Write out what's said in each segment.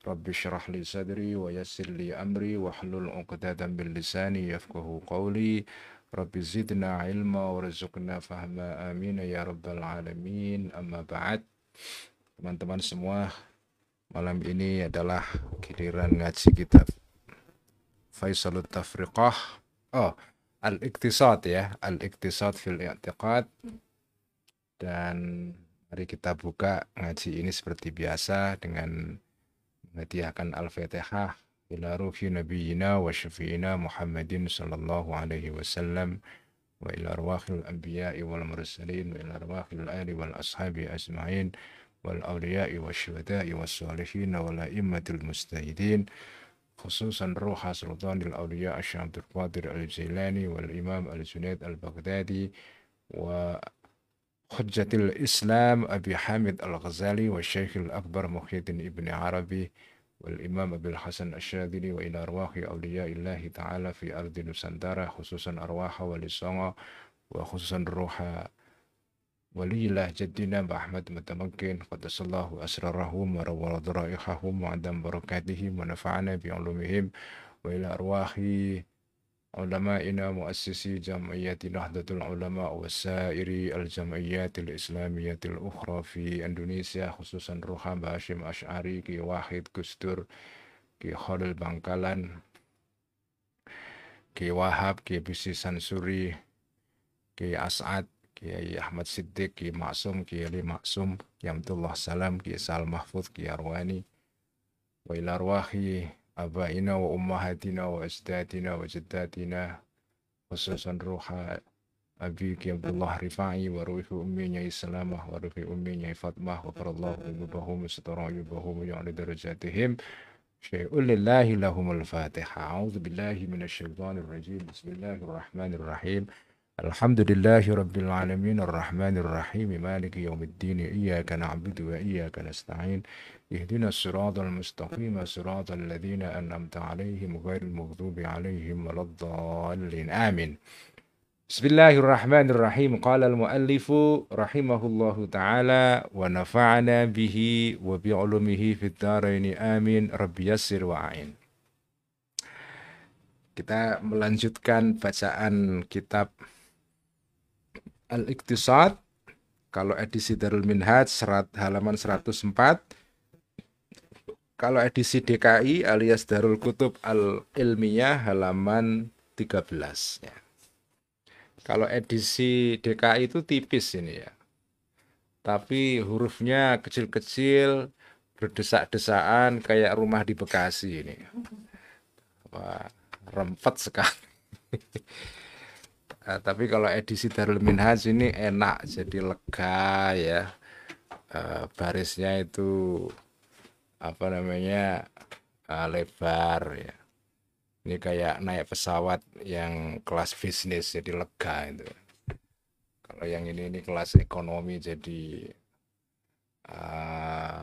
Rabbi syrah li sadri wa yassir li amri wa hlul uqdatan bil lisani yafqahu qawli. Rabbi zidna ilma warzuqna fahma. Amin ya rabbal alamin. Amma ba'd. Teman-teman semua malam ini adalah giliran ngaji kitab faisal Tafriqah. Oh Al-Iqtisad ya. Al-Iqtisad fil I'tiqad. Dan mari kita buka ngaji ini seperti biasa dengan menghadiahkan Al-Fatihah. Ila ruhi nabiyina wa syafi'ina Muhammadin sallallahu alaihi wasallam. Wa ila arwahil anbiya'i wal mursalin. Wa ila arwahil ali wal ashabi ajma'in. Wal awliya'i wa syuhada'i wa salihin wa la'immatil mustahidin. Khususan ruha sultanil awliya حجة الإسلام أبي حامد الغزالي والشيخ الأكبر محي الدين ابن عربي والإمام أبي الحسن الشاذلي وإلى أرواح أولياء الله تعالى في أرض نسندرة خصوصا أرواح ولي الصنع وخصوصا روح ولي الله جدنا بأحمد متمكن. قدس الله أسرارهم وروى ضرائحهم وعدم بركاتهم ونفعنا بعلومهم. وإلى أرواح علمائنا مؤسسي جمعية نهضة العلماء وسائر الجمعيات الإسلامية الأخرى في إندونيسيا خصوصا روحان باشم أشعري كي واحد كستور كي خالد بangkalan كي Wahab, كي Bisi Sansuri, كي As'ad, كي Ahmad Siddiq, كي Maksum, كي Ali Maksum, كي Abdullah Salam, كي Sal Mahfud, كي Arwani, وإلى أرواح آبائنا وأمهاتنا وأجدادنا وجداتنا خصوصا روح أبيك عبد الله رفاعي وروح أمي نعي سلامة وروح أمي نعي فاطمة وفر الله ذنوبهم وستر عيوبهم ويعلي درجاتهم شيء لله لهم الفاتحة أعوذ بالله من الشيطان الرجيم بسم الله الرحمن الرحيم الحمد لله رب العالمين الرحمن الرحيم مالك يوم الدين إياك نعبد وإياك نستعين اهدنا الصراط المستقيم صراط الذين أنعمت عليهم غير المغضوب عليهم ولا الضالين. آمين. بسم الله الرحمن الرحيم. قال المؤلف رحمه الله تعالى ونفعنا به وبعلمه في الدارين. آمين. رب يسر وعين Kita melanjutkan bacaan kitab Al-Iqtisad kalau edisi Darul Minhaj serat halaman 104 kalau edisi DKI alias Darul Kutub Al-Ilmiyah halaman 13 ya. Kalau edisi DKI itu tipis ini ya. Tapi hurufnya kecil-kecil berdesak-desaan kayak rumah di Bekasi ini. Wah, rempet sekali. Uh, tapi kalau edisi Darul Minhaj ini enak, jadi lega ya. Uh, barisnya itu apa namanya uh, lebar ya. Ini kayak naik pesawat yang kelas bisnis jadi lega itu. Kalau yang ini ini kelas ekonomi jadi uh,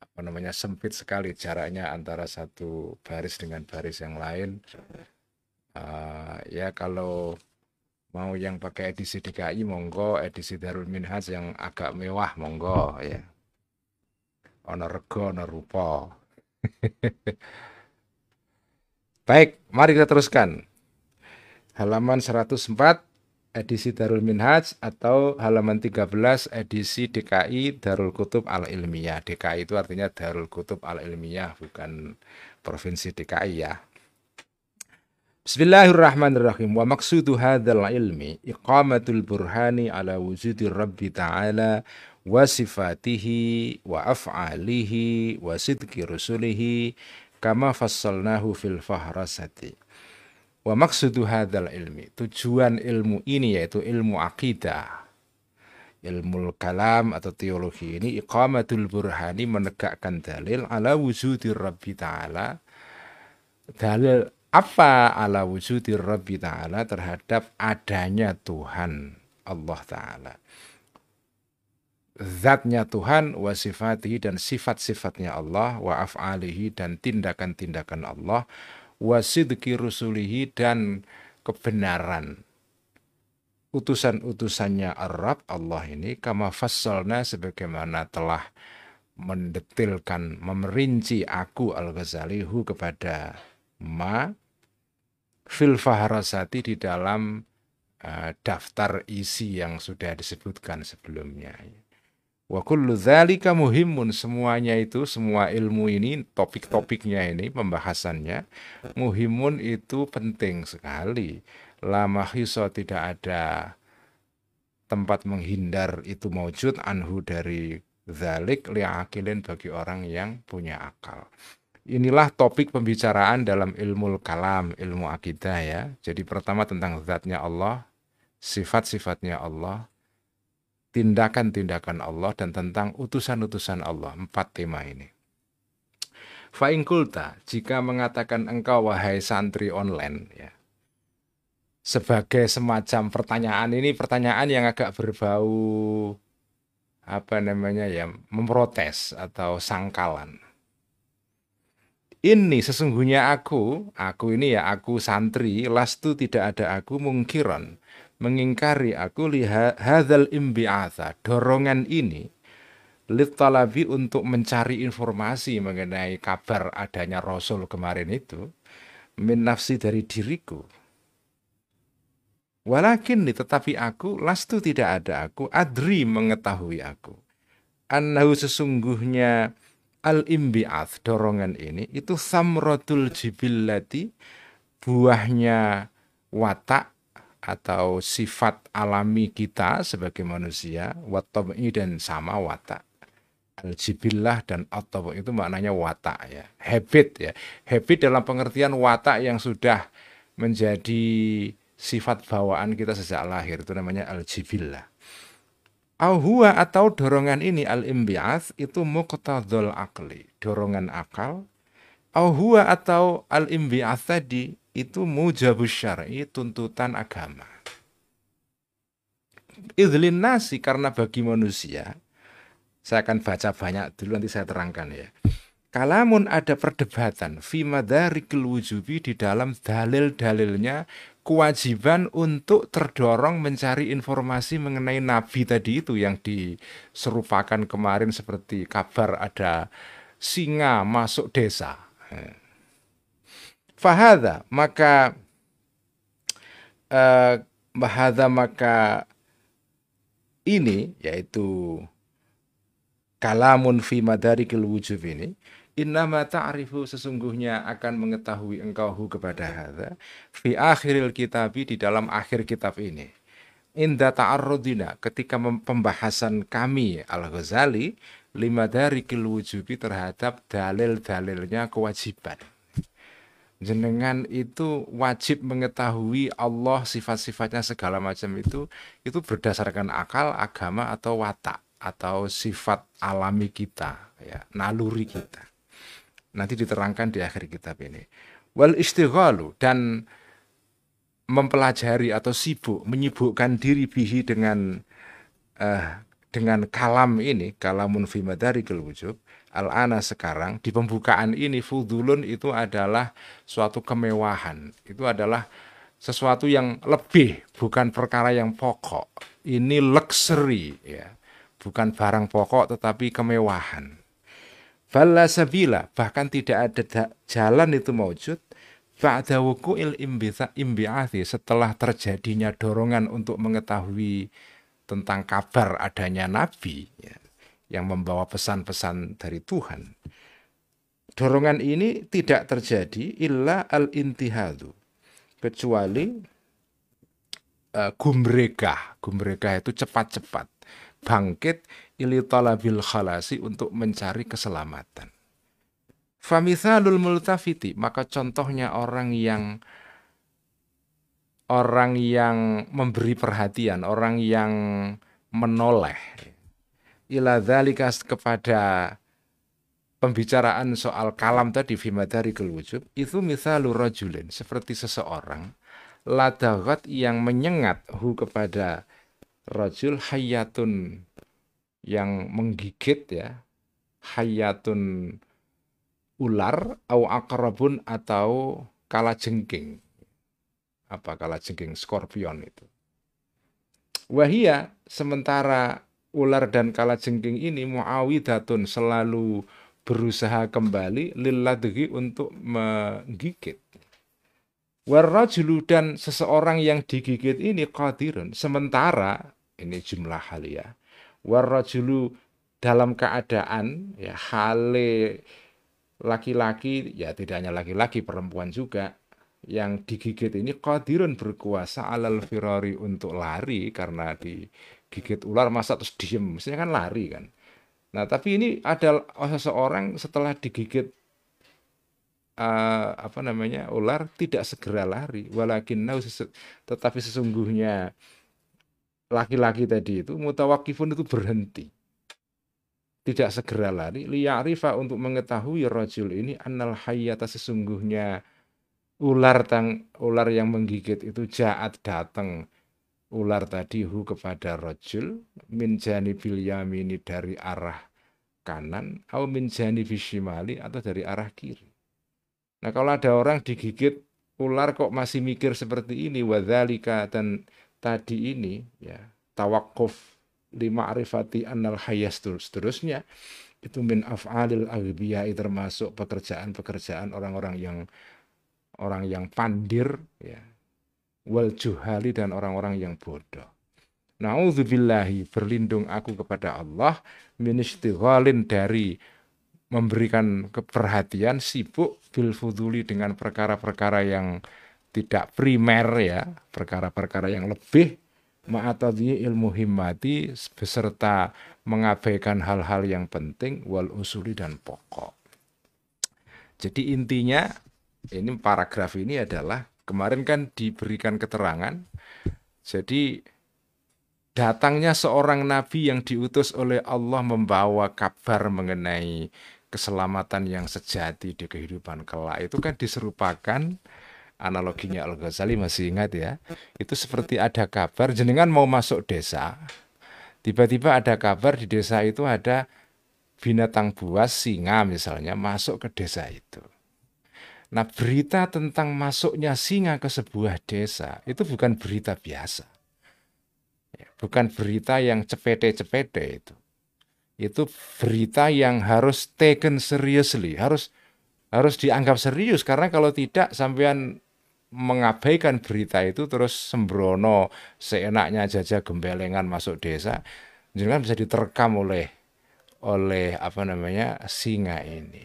apa namanya sempit sekali jaraknya antara satu baris dengan baris yang lain. Uh, ya kalau mau yang pakai edisi DKI monggo. Edisi Darul Minhaj yang agak mewah monggo ya. Ono rego ono rupa. Baik mari kita teruskan. Halaman 104 edisi Darul Minhaj atau halaman 13 edisi DKI Darul Kutub Al Ilmiyah DKI itu artinya Darul Kutub Al Ilmiyah bukan provinsi DKI ya Bismillahirrahmanirrahim. Wa maksudu hadzal ilmi iqamatul burhani ala wujudi Rabbi ta'ala wa sifatihi wa af'alihi wa sidqi rusulihi kama fassalnahu fil fahrasati. Wa maksudu hadzal ilmi. Tujuan ilmu ini yaitu ilmu akidah. Ilmu kalam atau teologi ini iqamatul burhani menegakkan dalil ala wujudi Rabbi ta'ala dalil apa ala wujudi Rabbi Ta'ala terhadap adanya Tuhan Allah Ta'ala. Zatnya Tuhan wa sifatihi dan sifat-sifatnya Allah wa af'alihi dan tindakan-tindakan Allah wa sidki rusulihi dan kebenaran utusan-utusannya Arab Allah ini kama fassalna sebagaimana telah mendetilkan memerinci aku Al-Ghazali hu kepada ma fil faharasati di dalam uh, daftar isi yang sudah disebutkan sebelumnya. Wa kullu dzalika muhimun semuanya itu semua ilmu ini topik-topiknya ini pembahasannya muhimun itu penting sekali. Lama hiso tidak ada tempat menghindar itu maujud anhu dari zalik li'akilin bagi orang yang punya akal. Inilah topik pembicaraan dalam ilmu kalam, ilmu akidah ya. Jadi pertama tentang zatnya Allah, sifat-sifatnya Allah, tindakan-tindakan Allah, dan tentang utusan-utusan Allah. Empat tema ini. Fa'ingkulta, jika mengatakan engkau wahai santri online, ya, sebagai semacam pertanyaan ini pertanyaan yang agak berbau apa namanya ya memprotes atau sangkalan ini sesungguhnya aku, aku ini ya aku santri, lastu tidak ada aku mungkiran, mengingkari aku lihat hadal imbi'atha, dorongan ini, litalabi untuk mencari informasi mengenai kabar adanya Rasul kemarin itu, min nafsi dari diriku. Walakin tetapi aku, lastu tidak ada aku, adri mengetahui aku. Annahu sesungguhnya al-imbi'ath, dorongan ini, itu samrotul jibillati, buahnya watak atau sifat alami kita sebagai manusia, watabi dan sama watak. Al-jibillah dan atau itu maknanya watak ya, habit ya. Habit dalam pengertian watak yang sudah menjadi sifat bawaan kita sejak lahir itu namanya al-jibillah. Auhua atau dorongan ini al-imbi'ath itu muqtadul akli, dorongan akal. Auhua atau al-imbi'ath tadi itu mujabus syar'i, tuntutan agama. Idlin nasi karena bagi manusia, saya akan baca banyak dulu nanti saya terangkan ya. Kalamun ada perdebatan fi madarikil wujubi di dalam dalil-dalilnya kewajiban untuk terdorong mencari informasi mengenai nabi tadi itu yang diserupakan kemarin seperti kabar ada singa masuk desa. Fahada maka uh, maka ini yaitu kalamun fi madarikil wujub ini Innama ta'rifu sesungguhnya akan mengetahui engkau hu kepada hadza fi akhiril kitabi di dalam akhir kitab ini. Inda ta'arrudina ketika pembahasan kami Al-Ghazali lima dari wujubi terhadap dalil-dalilnya kewajiban. Jenengan itu wajib mengetahui Allah sifat-sifatnya segala macam itu itu berdasarkan akal, agama atau watak atau sifat alami kita ya, naluri kita nanti diterangkan di akhir kitab ini. Wal istighalu dan mempelajari atau sibuk menyibukkan diri bihi dengan uh, dengan kalam ini kalamun fi madarikil wujub al-ana sekarang di pembukaan ini fudulun itu adalah suatu kemewahan. Itu adalah sesuatu yang lebih bukan perkara yang pokok. Ini luxury ya. Bukan barang pokok tetapi kemewahan Fala sabila, bahkan tidak ada jalan itu maujud ba'da wuku'il imbi'athi setelah terjadinya dorongan untuk mengetahui tentang kabar adanya nabi ya, yang membawa pesan-pesan dari Tuhan. Dorongan ini tidak terjadi illa al-intihadu kecuali uh, gumregah. Gumregah itu cepat-cepat bangkit ili talabil khalasi untuk mencari keselamatan. Famithalul multafiti, maka contohnya orang yang orang yang memberi perhatian, orang yang menoleh ila dzalika kepada pembicaraan soal kalam tadi fimadari wujud itu misalnya rajulin seperti seseorang ladagat yang menyengat hu kepada rajul hayatun yang menggigit ya. Hayatun ular au akrabun atau kala jengking apa kala jengking skorpion itu. Wahia sementara ular dan kala jengking ini muawidatun selalu berusaha kembali lilladhi untuk menggigit. Warrajulu dan seseorang yang digigit ini qadirun. Sementara, ini jumlah hal ya. Warrajulu dalam keadaan ya hale laki-laki ya tidak hanya laki-laki perempuan juga yang digigit ini qadirun berkuasa alal firari untuk lari karena digigit ular masa terus diem? Mestinya kan lari kan. Nah tapi ini ada seseorang setelah digigit uh, apa namanya ular tidak segera lari. Walakin tetapi sesungguhnya laki-laki tadi itu mutawakifun itu berhenti. Tidak segera lari. Liya'rifa untuk mengetahui rajul ini annal hayyata sesungguhnya ular tang ular yang menggigit itu jaat datang. Ular tadi hu kepada rajul min janibil yamini dari arah kanan atau min janibil atau dari arah kiri. Nah kalau ada orang digigit ular kok masih mikir seperti ini wadzalika dan tadi ini ya tawakuf lima arifati annal hayas seterusnya itu min af'alil aghbiyai termasuk pekerjaan-pekerjaan orang-orang yang orang yang pandir ya wal juhali dan orang-orang yang bodoh. Nauzubillahi berlindung aku kepada Allah min dari memberikan keperhatian sibuk bil fuduli dengan perkara-perkara yang tidak primer ya, perkara-perkara yang lebih ma'atadhi ilmu himmati beserta mengabaikan hal-hal yang penting wal usuli dan pokok. Jadi intinya ini paragraf ini adalah kemarin kan diberikan keterangan jadi datangnya seorang nabi yang diutus oleh Allah membawa kabar mengenai keselamatan yang sejati di kehidupan kelak itu kan diserupakan analoginya Al Ghazali masih ingat ya. Itu seperti ada kabar jenengan mau masuk desa tiba-tiba ada kabar di desa itu ada binatang buas singa misalnya masuk ke desa itu. Nah berita tentang masuknya singa ke sebuah desa itu bukan berita biasa. Ya, bukan berita yang cepete-cepete itu. Itu berita yang harus taken seriously, harus harus dianggap serius. Karena kalau tidak sampean mengabaikan berita itu terus sembrono seenaknya jajah gembelengan masuk desa jangan bisa diterkam oleh oleh apa namanya singa ini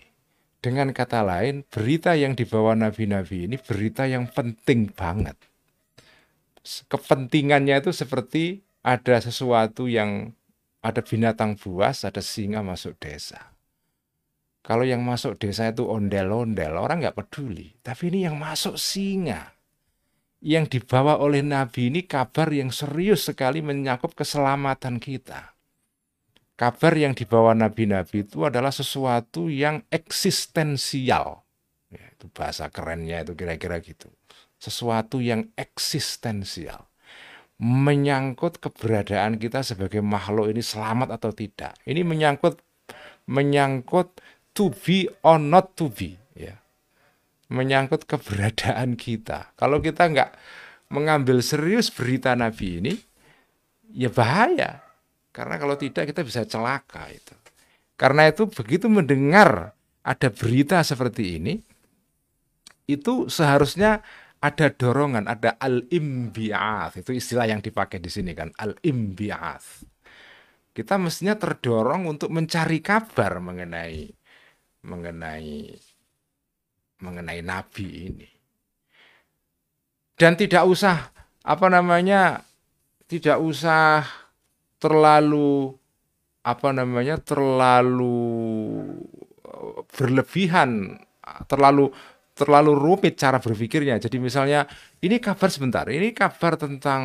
dengan kata lain berita yang dibawa nabi-nabi ini berita yang penting banget kepentingannya itu seperti ada sesuatu yang ada binatang buas, ada singa masuk desa. Kalau yang masuk desa itu ondel-ondel, orang nggak peduli. Tapi ini yang masuk singa. Yang dibawa oleh Nabi ini kabar yang serius sekali menyangkut keselamatan kita. Kabar yang dibawa Nabi-Nabi itu adalah sesuatu yang eksistensial. Ya, itu bahasa kerennya itu kira-kira gitu. Sesuatu yang eksistensial menyangkut keberadaan kita sebagai makhluk ini selamat atau tidak. Ini menyangkut menyangkut to be or not to be, ya. Menyangkut keberadaan kita. Kalau kita nggak mengambil serius berita Nabi ini, ya bahaya. Karena kalau tidak kita bisa celaka itu. Karena itu begitu mendengar ada berita seperti ini, itu seharusnya ada dorongan, ada al-imbi'ath. Itu istilah yang dipakai di sini kan, al-imbi'ath. Kita mestinya terdorong untuk mencari kabar mengenai mengenai mengenai nabi ini. Dan tidak usah apa namanya? tidak usah terlalu apa namanya? terlalu berlebihan, terlalu terlalu rumit cara berpikirnya. Jadi misalnya ini kabar sebentar, ini kabar tentang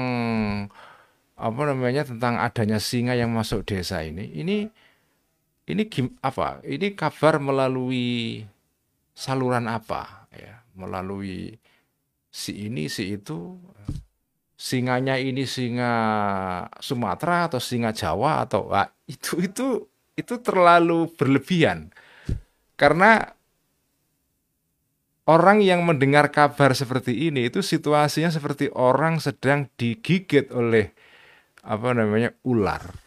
apa namanya tentang adanya singa yang masuk desa ini. Ini ini gim, apa? Ini kabar melalui saluran apa ya? Melalui si ini si itu singanya ini singa Sumatera atau singa Jawa atau ah, itu itu itu terlalu berlebihan. Karena orang yang mendengar kabar seperti ini itu situasinya seperti orang sedang digigit oleh apa namanya ular.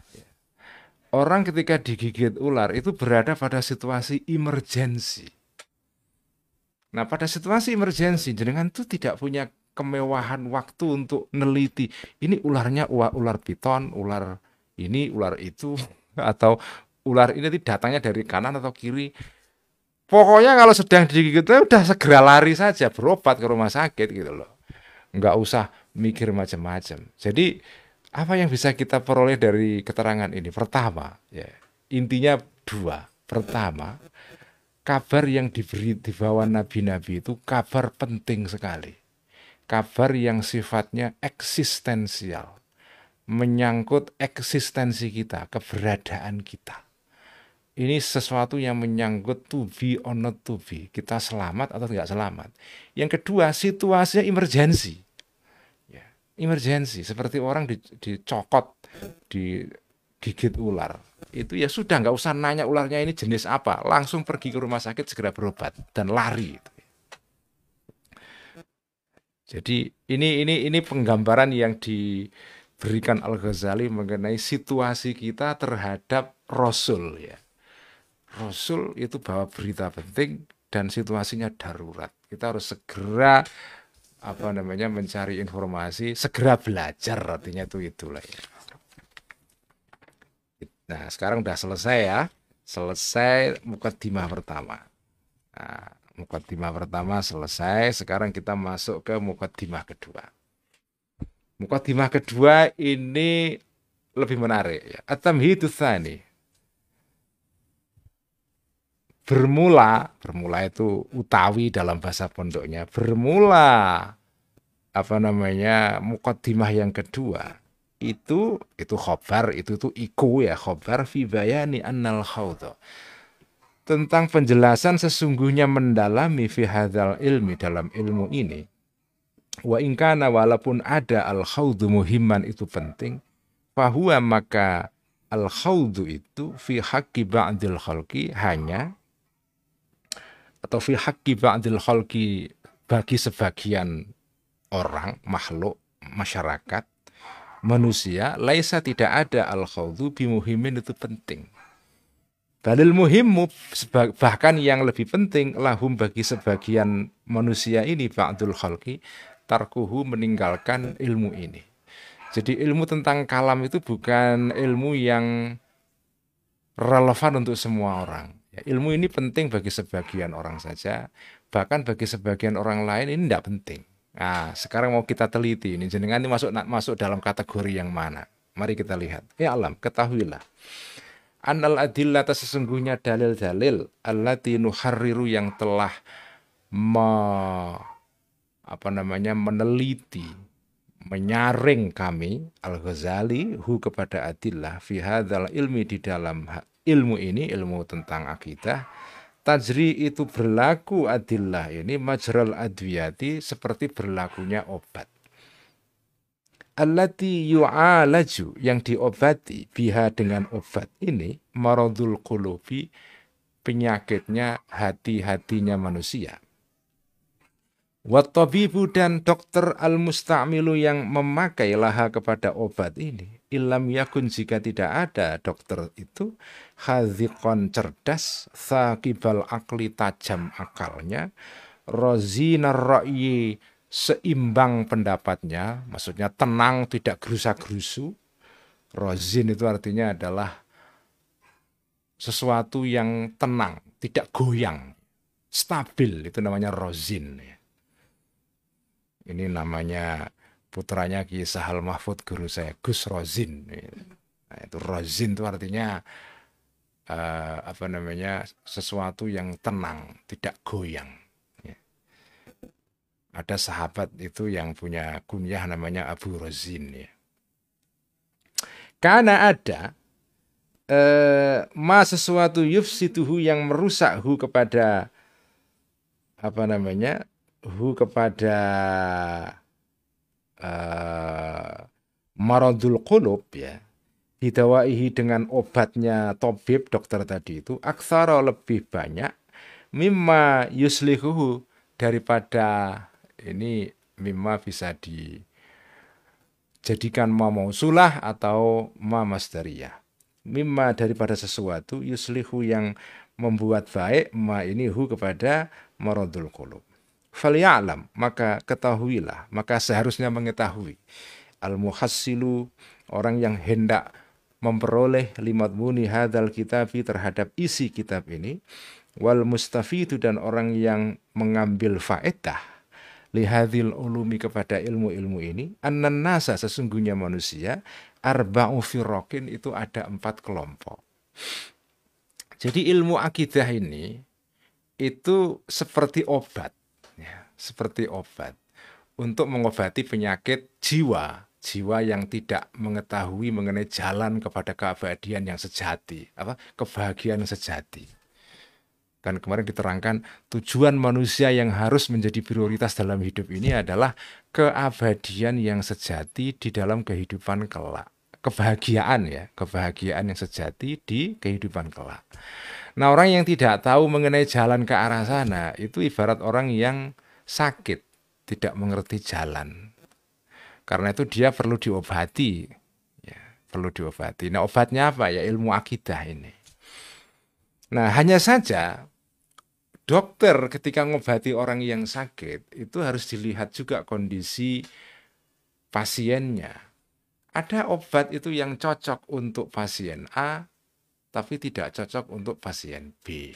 Orang ketika digigit ular itu berada pada situasi emergensi. Nah, pada situasi emergensi jenengan itu tidak punya kemewahan waktu untuk neliti. Ini ularnya ular piton, ular ini, ular itu atau ular ini datangnya dari kanan atau kiri Pokoknya kalau sedang digigit udah segera lari saja berobat ke rumah sakit gitu loh. Nggak usah mikir macam-macam. Jadi apa yang bisa kita peroleh dari keterangan ini? Pertama, ya intinya dua. Pertama, kabar yang diberi di bawah nabi-nabi itu kabar penting sekali. Kabar yang sifatnya eksistensial, menyangkut eksistensi kita, keberadaan kita ini sesuatu yang menyangkut to be or not to be. Kita selamat atau tidak selamat. Yang kedua, situasinya emergensi. Emergensi, seperti orang dicokot, digigit ular. Itu ya sudah, nggak usah nanya ularnya ini jenis apa. Langsung pergi ke rumah sakit, segera berobat. Dan lari. Jadi ini ini ini penggambaran yang diberikan Al Ghazali mengenai situasi kita terhadap Rasul ya. Rasul itu bawa berita penting dan situasinya darurat. Kita harus segera apa namanya mencari informasi, segera belajar artinya itu itulah ya. Nah, sekarang udah selesai ya. Selesai mukadimah pertama. Nah, mukadimah pertama selesai, sekarang kita masuk ke mukadimah kedua. Mukadimah kedua ini lebih menarik ya. At-tamhidus tsani bermula bermula itu utawi dalam bahasa pondoknya bermula apa namanya mukaddimah yang kedua. Itu itu khobar itu itu iku ya khobar fi bayani annal khawdha. Tentang penjelasan sesungguhnya mendalami fi hadzal ilmi dalam ilmu ini. Wa ingkana walaupun ada al khawdu muhimman itu penting. Fahuwa maka al khawdu itu fi haqqi ba'dil khalqi hanya atau fi haqqi ba'dil khalqi bagi sebagian orang, makhluk, masyarakat, manusia, laisa tidak ada al khawdu bimuhimin itu penting. Dalil muhimmu bahkan yang lebih penting lahum bagi sebagian manusia ini ba'dul khalqi tarkuhu meninggalkan ilmu ini. Jadi ilmu tentang kalam itu bukan ilmu yang relevan untuk semua orang. Ya, ilmu ini penting bagi sebagian orang saja, bahkan bagi sebagian orang lain ini tidak penting. Nah, sekarang mau kita teliti ini jenengan ini masuk masuk dalam kategori yang mana? Mari kita lihat. Ya alam, ketahuilah. Anal adillah sesungguhnya dalil-dalil allati nuharriru yang telah me, apa namanya meneliti menyaring kami Al-Ghazali hu kepada adillah fi hadzal ilmi di dalam ilmu ini, ilmu tentang akidah, tajri itu berlaku adillah ini majral adwiyati seperti berlakunya obat. Allati yu'alaju yang diobati biha dengan obat ini maradul qulubi penyakitnya hati-hatinya manusia. Wattabibu dan dokter al-musta'milu yang memakai laha kepada obat ini ilam yakun jika tidak ada dokter itu hadhiqon cerdas sakibal akli tajam akalnya rozinar ra'yi seimbang pendapatnya maksudnya tenang tidak gerusa-gerusu. Rozin itu artinya adalah sesuatu yang tenang tidak goyang stabil itu namanya rozin. Ini namanya putranya Ki Sahal Mahfud guru saya Gus Rozin. Nah, itu Rozin itu artinya uh, apa namanya sesuatu yang tenang tidak goyang. Ya. ada sahabat itu yang punya kunyah namanya Abu Rozin ya. Karena ada eh, ma sesuatu yufsituhu yang merusak hu kepada apa namanya hu kepada uh, maradul qulub ya didawaihi dengan obatnya tobib dokter tadi itu aksara lebih banyak mimma yuslihuhu daripada ini mimma bisa dijadikan ma mausulah atau ma masdariyah. Mimma daripada sesuatu yuslihu yang membuat baik ma ini hu kepada maradul qulub. Falyalam maka ketahuilah maka seharusnya mengetahui. Al muhassilu orang yang hendak memperoleh limat muni hadal kitabi terhadap isi kitab ini. Wal mustafidu dan orang yang mengambil faedah lihadil ulumi kepada ilmu-ilmu ini. Annan nasa sesungguhnya manusia arba'u firrokin itu ada empat kelompok. Jadi ilmu akidah ini itu seperti obat ya, seperti obat untuk mengobati penyakit jiwa jiwa yang tidak mengetahui mengenai jalan kepada keabadian yang sejati, apa kebahagiaan yang sejati. Kan kemarin diterangkan tujuan manusia yang harus menjadi prioritas dalam hidup ini adalah keabadian yang sejati di dalam kehidupan kelak. Kebahagiaan ya, kebahagiaan yang sejati di kehidupan kelak. Nah, orang yang tidak tahu mengenai jalan ke arah sana itu ibarat orang yang sakit, tidak mengerti jalan karena itu dia perlu diobati. Ya, perlu diobati. Nah obatnya apa? Ya ilmu akidah ini. Nah hanya saja dokter ketika ngobati orang yang sakit itu harus dilihat juga kondisi pasiennya. Ada obat itu yang cocok untuk pasien A, tapi tidak cocok untuk pasien B.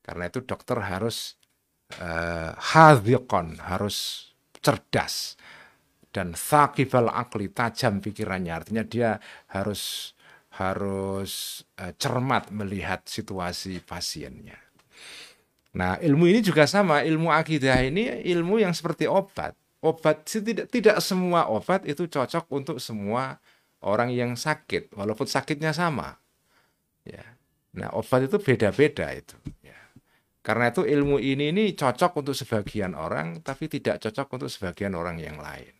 Karena itu dokter harus uh, harus cerdas dan sakifal akli tajam pikirannya artinya dia harus harus uh, cermat melihat situasi pasiennya. Nah, ilmu ini juga sama, ilmu akidah ini ilmu yang seperti obat. Obat tidak tidak semua obat itu cocok untuk semua orang yang sakit, walaupun sakitnya sama. Ya. Nah, obat itu beda-beda itu. Ya. Karena itu ilmu ini ini cocok untuk sebagian orang, tapi tidak cocok untuk sebagian orang yang lain.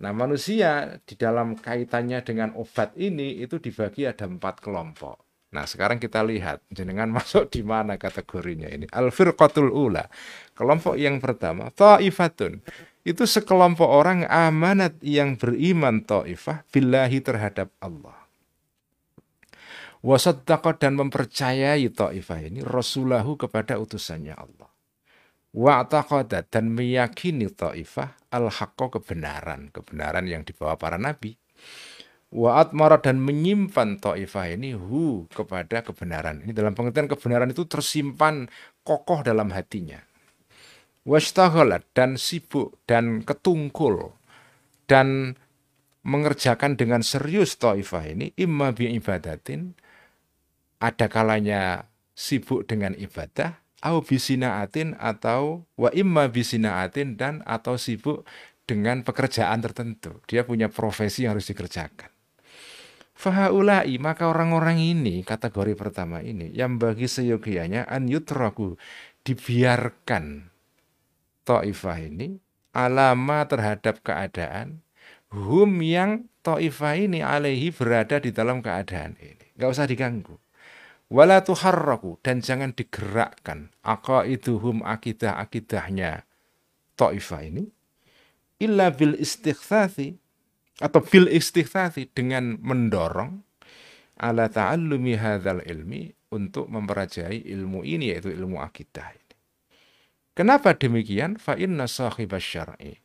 Nah manusia di dalam kaitannya dengan obat ini itu dibagi ada empat kelompok. Nah sekarang kita lihat jenengan masuk di mana kategorinya ini. Al-firqatul ula. Kelompok yang pertama, ta'ifatun. Itu sekelompok orang amanat yang beriman ta'ifah billahi terhadap Allah. Wasaddaqah dan mempercayai ta'ifah ini rasulahu kepada utusannya Allah wa'taqada dan meyakini ta'ifah al-haqqo kebenaran, kebenaran yang dibawa para nabi. Wa'atmara dan menyimpan ta'ifah ini hu kepada kebenaran. Ini dalam pengertian kebenaran itu tersimpan kokoh dalam hatinya. Wastaghalat dan sibuk dan ketungkul dan mengerjakan dengan serius ta'ifah ini imma bi ibadatin ada kalanya sibuk dengan ibadah au bisinaatin atau wa imma bisinaatin dan atau sibuk dengan pekerjaan tertentu. Dia punya profesi yang harus dikerjakan. Fahaulai maka orang-orang ini kategori pertama ini yang bagi seyogianya an yutraku dibiarkan ta'ifah ini alama terhadap keadaan hum yang ta'ifah ini alaihi berada di dalam keadaan ini. Gak usah diganggu wala tuharraku dan jangan digerakkan aqaiduhum akidah-akidahnya Taifah ini illa bil istighfathi atau bil istighfathi dengan mendorong ala ta'allumi hadzal ilmi untuk mempelajari ilmu ini yaitu ilmu akidah ini. Kenapa demikian? Fa inna syar'i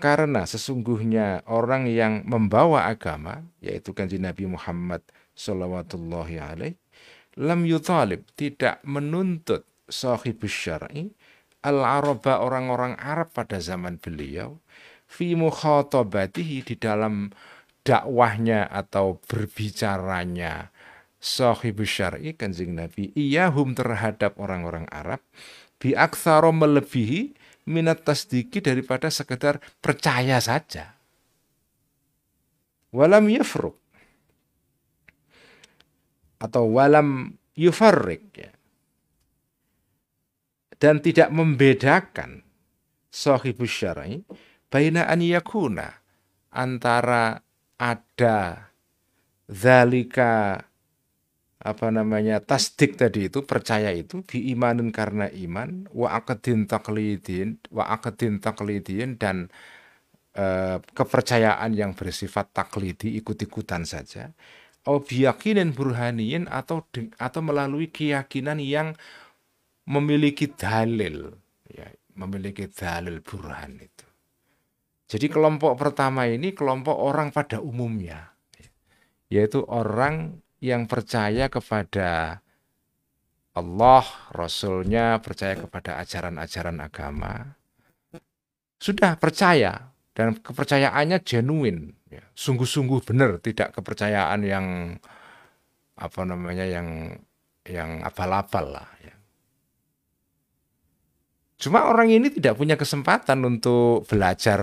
karena sesungguhnya orang yang membawa agama yaitu kanjeng Nabi Muhammad sallallahu alaihi lam yutalib tidak menuntut sahibus syar'i. Al-araba orang-orang Arab pada zaman beliau fi mukhatabatihi di dalam dakwahnya atau berbicaranya sahibus syar'i kanjeng Nabi iyahum terhadap orang-orang Arab bi aktsara melebihi minat tasdiki daripada sekedar percaya saja. Walam yafruq atau walam yufarrik ya. dan tidak membedakan sahibus syar'i baina an yakuna antara ada zalika apa namanya tasdik tadi itu percaya itu imanin karena iman wa akadin taklidin wa akadin taklidin dan e, kepercayaan yang bersifat taklidi ikut-ikutan saja au biyakinin burhaniyin atau atau melalui keyakinan yang memiliki dalil. Ya memiliki dalil burhan itu. Jadi kelompok pertama ini kelompok orang pada umumnya. Yaitu orang yang percaya kepada Allah, Rasulnya, percaya kepada ajaran-ajaran agama, sudah percaya dan kepercayaannya genuine, ya, sungguh-sungguh benar, tidak kepercayaan yang apa namanya yang yang abal-abal lah. Ya. Cuma orang ini tidak punya kesempatan untuk belajar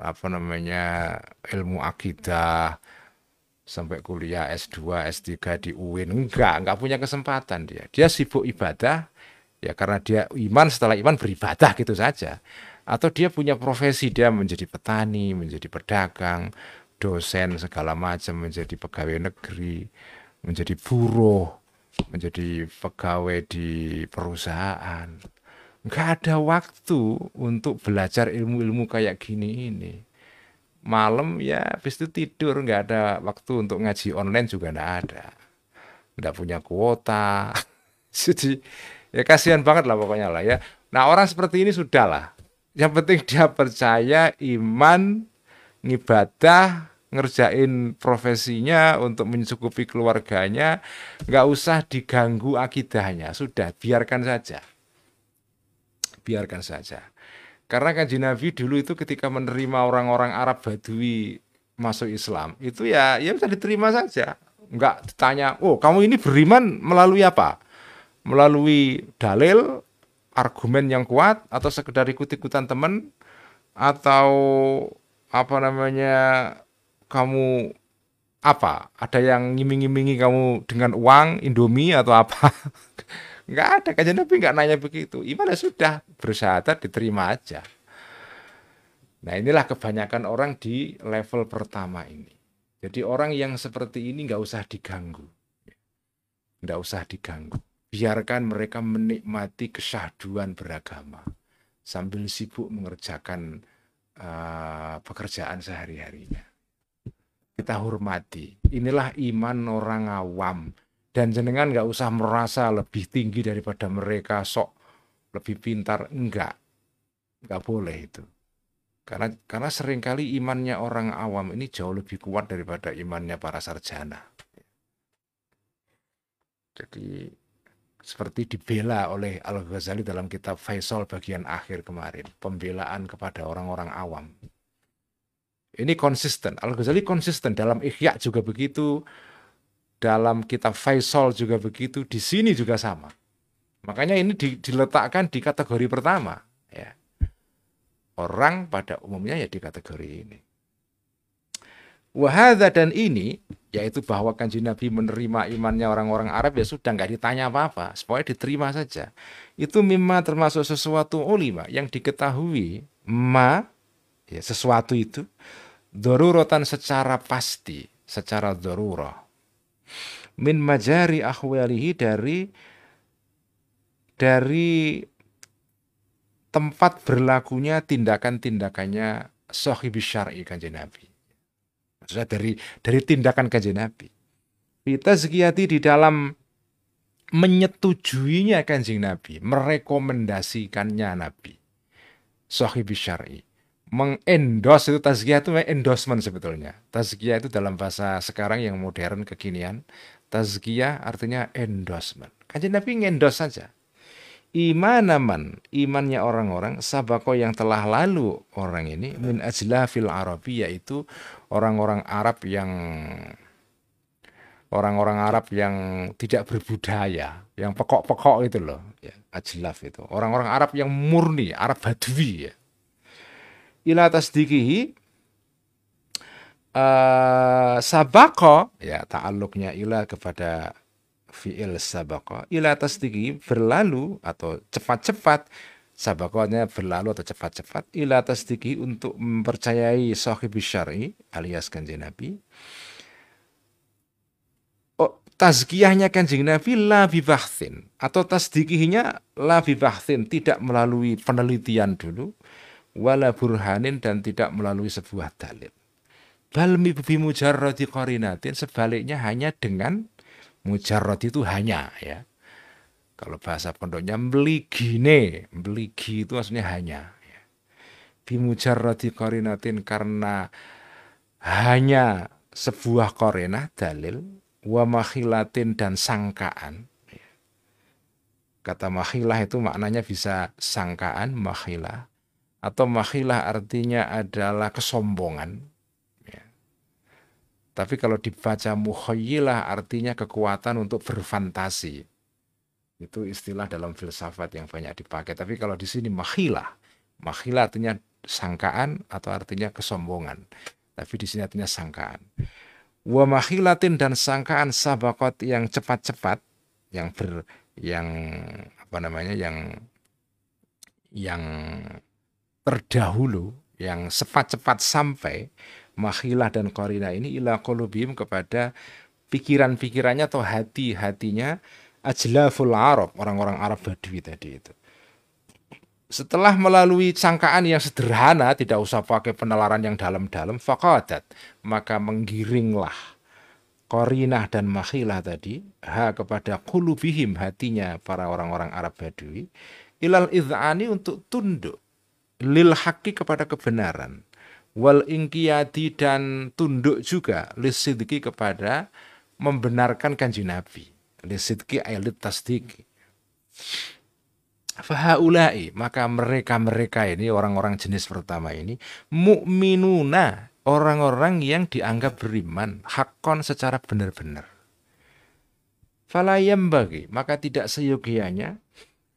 apa namanya ilmu akidah, sampai kuliah S2, S3 di UIN. Enggak, enggak punya kesempatan dia. Dia sibuk ibadah ya karena dia iman setelah iman beribadah gitu saja. Atau dia punya profesi, dia menjadi petani, menjadi pedagang, dosen segala macam, menjadi pegawai negeri, menjadi buruh, menjadi pegawai di perusahaan. Enggak ada waktu untuk belajar ilmu-ilmu kayak gini ini. Malam ya habis itu tidur nggak ada waktu untuk ngaji online juga nggak ada. Nggak punya kuota. Jadi ya kasihan banget lah pokoknya lah ya. Nah orang seperti ini sudah lah yang penting dia percaya iman ngibadah ngerjain profesinya untuk mencukupi keluarganya nggak usah diganggu akidahnya sudah biarkan saja biarkan saja karena kanji Nabi dulu itu ketika menerima orang-orang Arab Badui masuk Islam, itu ya ya bisa diterima saja. Enggak ditanya, "Oh, kamu ini beriman melalui apa?" Melalui dalil, argumen yang kuat atau sekedar ikut-ikutan teman atau apa namanya kamu apa? Ada yang ngiming-ngimingi kamu dengan uang, Indomie atau apa? Enggak ada kajian Nabi enggak nanya begitu. Iman ya sudah bersyahadat diterima aja. Nah inilah kebanyakan orang di level pertama ini. Jadi orang yang seperti ini nggak usah diganggu. Nggak usah diganggu. Biarkan mereka menikmati kesyahduan beragama. Sambil sibuk mengerjakan uh, pekerjaan sehari-harinya. Kita hormati. Inilah iman orang awam dan jenengan nggak usah merasa lebih tinggi daripada mereka sok lebih pintar enggak nggak boleh itu karena karena sering kali imannya orang awam ini jauh lebih kuat daripada imannya para sarjana jadi seperti dibela oleh Al Ghazali dalam kitab Faisal bagian akhir kemarin pembelaan kepada orang-orang awam ini konsisten Al Ghazali konsisten dalam Ikhya juga begitu dalam kitab Faisal juga begitu, di sini juga sama. Makanya ini diletakkan di kategori pertama. Ya. Orang pada umumnya ya di kategori ini. Wahada dan ini, yaitu bahwa kanji Nabi menerima imannya orang-orang Arab ya sudah nggak ditanya apa-apa, supaya diterima saja. Itu mimma termasuk sesuatu ulima yang diketahui ma ya sesuatu itu dorurotan secara pasti, secara dorurah min majari ahwalihi dari dari tempat berlakunya tindakan-tindakannya sahib syar'i kanjeng Nabi. Maksudnya dari dari tindakan kanjeng Nabi. Kita sekiati di dalam menyetujuinya kanjeng Nabi, merekomendasikannya Nabi. Sahib syar'i mengendos itu tazkiyah itu endorsement sebetulnya. Tazkiyah itu dalam bahasa sekarang yang modern kekinian, tazkiyah artinya endorsement. Kajian Nabi ngendos saja. Imanaman, imannya orang-orang sabako yang telah lalu orang ini min ajlafil Arabi yaitu orang-orang Arab yang orang-orang Arab yang tidak berbudaya, yang pokok-pokok itu loh, ya, ajlaf itu. Orang-orang Arab yang murni, Arab Badui ya ila tasdiqihi uh, sabako ya ta'alluqnya ila kepada fi'il sabaqa ila tasdiki berlalu atau cepat-cepat sabaqanya berlalu atau cepat-cepat ila tasdiki untuk mempercayai sahib syar'i alias kanjeng Nabi oh, tazkiyahnya kanjeng Nabi la bibahthin atau tasdikihinya la bibahthin tidak melalui penelitian dulu wala burhanin dan tidak melalui sebuah dalil bal bi mujarradi qarinatin sebaliknya hanya dengan mujarrad itu hanya ya. Kalau bahasa pondoknya meligine, meligi itu maksudnya hanya. Ya. Bimujarradi korinatin karena hanya sebuah korena dalil wa makhilatin dan sangkaan. Ya. Kata makhilah itu maknanya bisa sangkaan, makhilah. Atau makhilah artinya adalah kesombongan tapi kalau dibaca mukhayyilah artinya kekuatan untuk berfantasi. Itu istilah dalam filsafat yang banyak dipakai. Tapi kalau di sini makhilah. Makhilah artinya sangkaan atau artinya kesombongan. Tapi di sini artinya sangkaan. Wa makhilatin dan sangkaan sabakot yang cepat-cepat yang ber yang apa namanya yang yang terdahulu yang cepat-cepat sampai makhilah dan korina ini ila kolubim kepada pikiran-pikirannya atau hati-hatinya ajlaful Arab, orang-orang Arab Badui tadi itu. Setelah melalui sangkaan yang sederhana, tidak usah pakai penelaran yang dalam-dalam, fakadat, maka menggiringlah korinah dan makhilah tadi, ha kepada kulubihim hatinya para orang-orang Arab Badui, ilal idhani untuk tunduk, lil haki kepada kebenaran wal ingkiyadi dan tunduk juga lisidki kepada membenarkan kanji Nabi. Lisidki ayat tasdik. Fahaulai maka mereka-mereka ini orang-orang jenis pertama ini mukminuna orang-orang yang dianggap beriman hakon secara benar-benar. Falayam bagi maka tidak seyogianya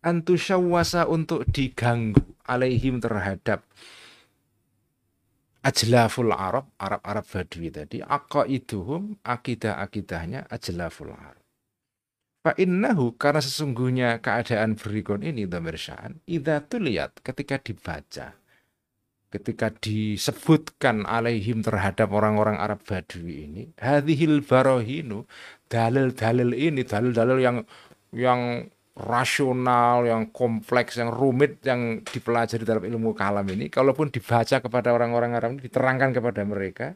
antusyawasa untuk diganggu alaihim terhadap ajlaful Arab, Arab-Arab Badui tadi, aqaiduhum, akidah-akidahnya ajlaful Arab. Fa innahu karena sesungguhnya keadaan berikut ini dhamir sya'an, idza tuliyat ketika dibaca, ketika disebutkan alaihim terhadap orang-orang Arab Badui ini, hadhil barohinu, dalil-dalil ini, dalil-dalil yang yang rasional, yang kompleks, yang rumit yang dipelajari dalam ilmu kalam ini, kalaupun dibaca kepada orang-orang Arab ini, diterangkan kepada mereka,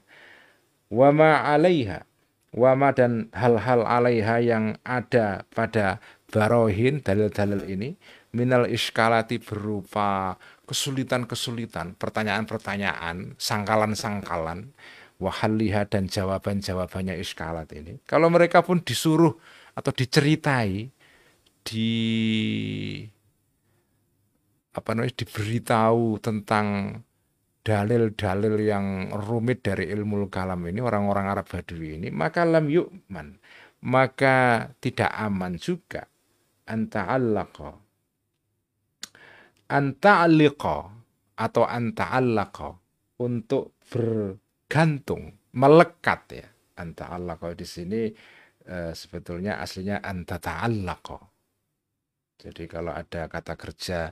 wama alaiha, wama dan hal-hal alaiha yang ada pada barohin dalil-dalil ini, minal iskalati berupa kesulitan-kesulitan, pertanyaan-pertanyaan, sangkalan-sangkalan, wahaliha dan jawaban-jawabannya iskalat ini. Kalau mereka pun disuruh atau diceritai, di apa namanya diberitahu tentang dalil-dalil yang rumit dari ilmu kalam ini orang-orang Arab Badui ini maka lam yu'man maka tidak aman juga. Anta'allaqa. Anta'alliqa atau anta'allaqa untuk bergantung melekat ya. Anta'allaqa di sini e, sebetulnya aslinya antata'allaqa. Jadi kalau ada kata kerja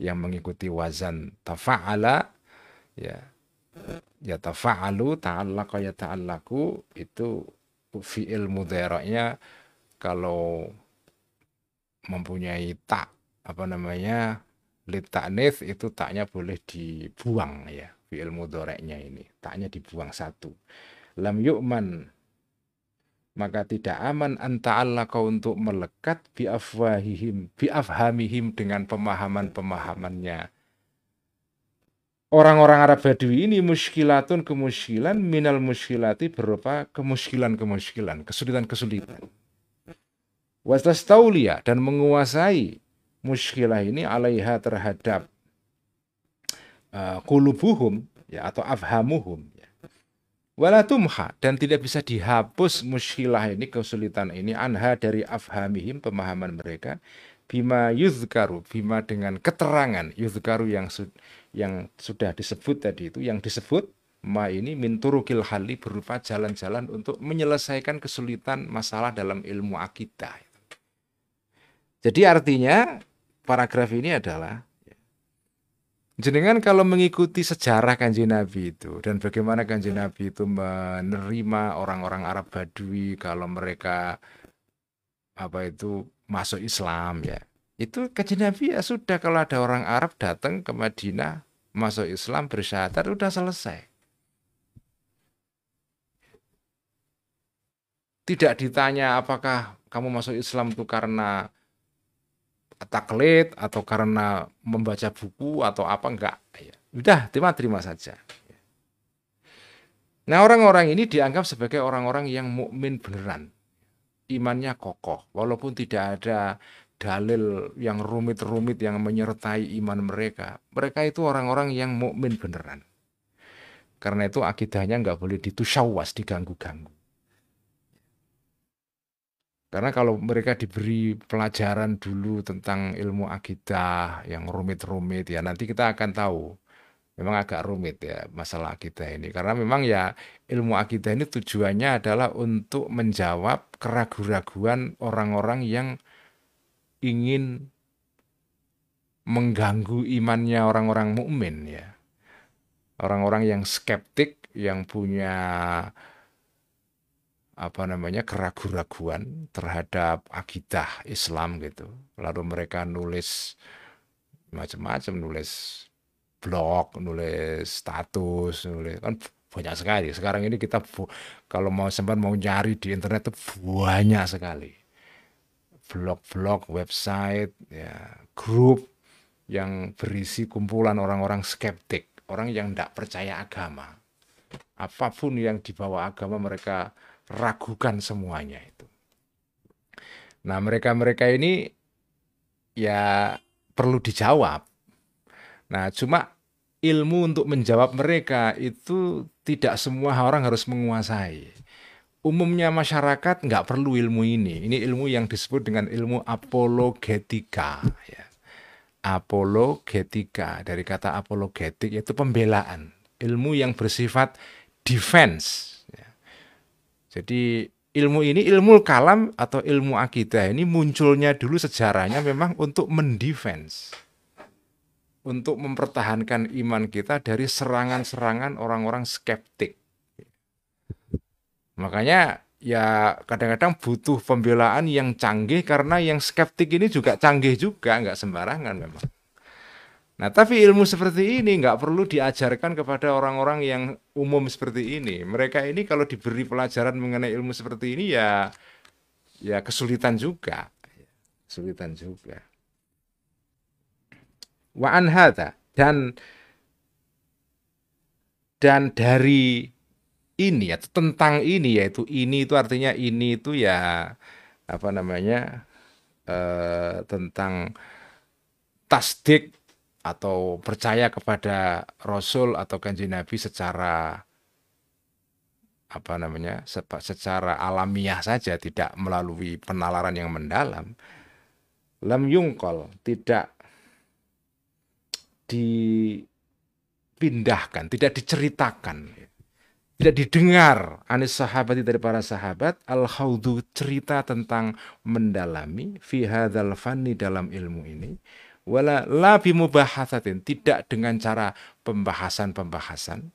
yang mengikuti wazan tafa'ala ya. Ya tafa'alu ta'allaqa ya ta'allaku itu fi'il mudhara'nya kalau mempunyai tak apa namanya litaknif itu taknya boleh dibuang ya fi'il mudhari'nya ini. Taknya dibuang satu. Lam yu'man maka tidak aman kau untuk melekat bi afwahihim bi afhamihim dengan pemahaman-pemahamannya orang-orang Arab Badui ini muskilatun kemuskilan minal muskilati berupa kemuskilan-kemuskilan kesulitan-kesulitan. Wastas taulia dan menguasai muskilah ini alaiha terhadap uh, kulubuhum ya atau afhamuhum wala tumha dan tidak bisa dihapus musyilah ini kesulitan ini anha dari afhamihim pemahaman mereka bima yuzkaru bima dengan keterangan yuzkaru yang yang sudah disebut tadi itu yang disebut ma ini min turukil hali berupa jalan-jalan untuk menyelesaikan kesulitan masalah dalam ilmu akidah Jadi artinya paragraf ini adalah Jenengan kalau mengikuti sejarah kanji Nabi itu dan bagaimana kanji Nabi itu menerima orang-orang Arab Badui kalau mereka apa itu masuk Islam ya. Itu kanji Nabi ya sudah kalau ada orang Arab datang ke Madinah masuk Islam bersyahadat udah selesai. Tidak ditanya apakah kamu masuk Islam itu karena taklid atau karena membaca buku atau apa enggak ya. Udah terima-terima saja. Nah, orang-orang ini dianggap sebagai orang-orang yang mukmin beneran. Imannya kokoh walaupun tidak ada dalil yang rumit-rumit yang menyertai iman mereka. Mereka itu orang-orang yang mukmin beneran. Karena itu akidahnya nggak boleh ditusyawas, diganggu-ganggu. Karena kalau mereka diberi pelajaran dulu tentang ilmu akidah yang rumit-rumit ya nanti kita akan tahu. Memang agak rumit ya masalah akidah ini karena memang ya ilmu akidah ini tujuannya adalah untuk menjawab keraguan-raguan orang-orang yang ingin mengganggu imannya orang-orang mukmin ya. Orang-orang yang skeptik yang punya apa namanya keraguan-raguan terhadap akidah Islam gitu. Lalu mereka nulis macam-macam, nulis blog, nulis status, nulis kan banyak sekali. Sekarang ini kita kalau mau sempat mau nyari di internet itu banyak sekali. Blog-blog, website, ya, grup yang berisi kumpulan orang-orang skeptik, orang yang tidak percaya agama. Apa pun yang dibawa agama mereka ragukan semuanya itu. Nah, mereka-mereka ini ya perlu dijawab. Nah, cuma ilmu untuk menjawab mereka itu tidak semua orang harus menguasai. Umumnya masyarakat nggak perlu ilmu ini. Ini ilmu yang disebut dengan ilmu apologetika. Ya. Apologetika dari kata apologetik yaitu pembelaan. Ilmu yang bersifat defense jadi ilmu ini ilmu kalam atau ilmu akidah ini munculnya dulu sejarahnya memang untuk mendefense untuk mempertahankan iman kita dari serangan-serangan orang-orang skeptik. Makanya ya kadang-kadang butuh pembelaan yang canggih karena yang skeptik ini juga canggih juga, nggak sembarangan memang. Nah, tapi ilmu seperti ini nggak perlu diajarkan kepada orang-orang yang umum seperti ini. Mereka ini kalau diberi pelajaran mengenai ilmu seperti ini ya ya kesulitan juga. Kesulitan juga. Wa an dan dan dari ini ya tentang ini yaitu ini itu artinya ini itu ya apa namanya eh, tentang tasdik atau percaya kepada Rasul atau kanji Nabi secara apa namanya secara alamiah saja tidak melalui penalaran yang mendalam. Lam yungkol tidak dipindahkan tidak diceritakan tidak didengar anis sahabat dari para sahabat al khawdu cerita tentang mendalami fi hadzal fanni dalam ilmu ini wala la bimubahasatin tidak dengan cara pembahasan-pembahasan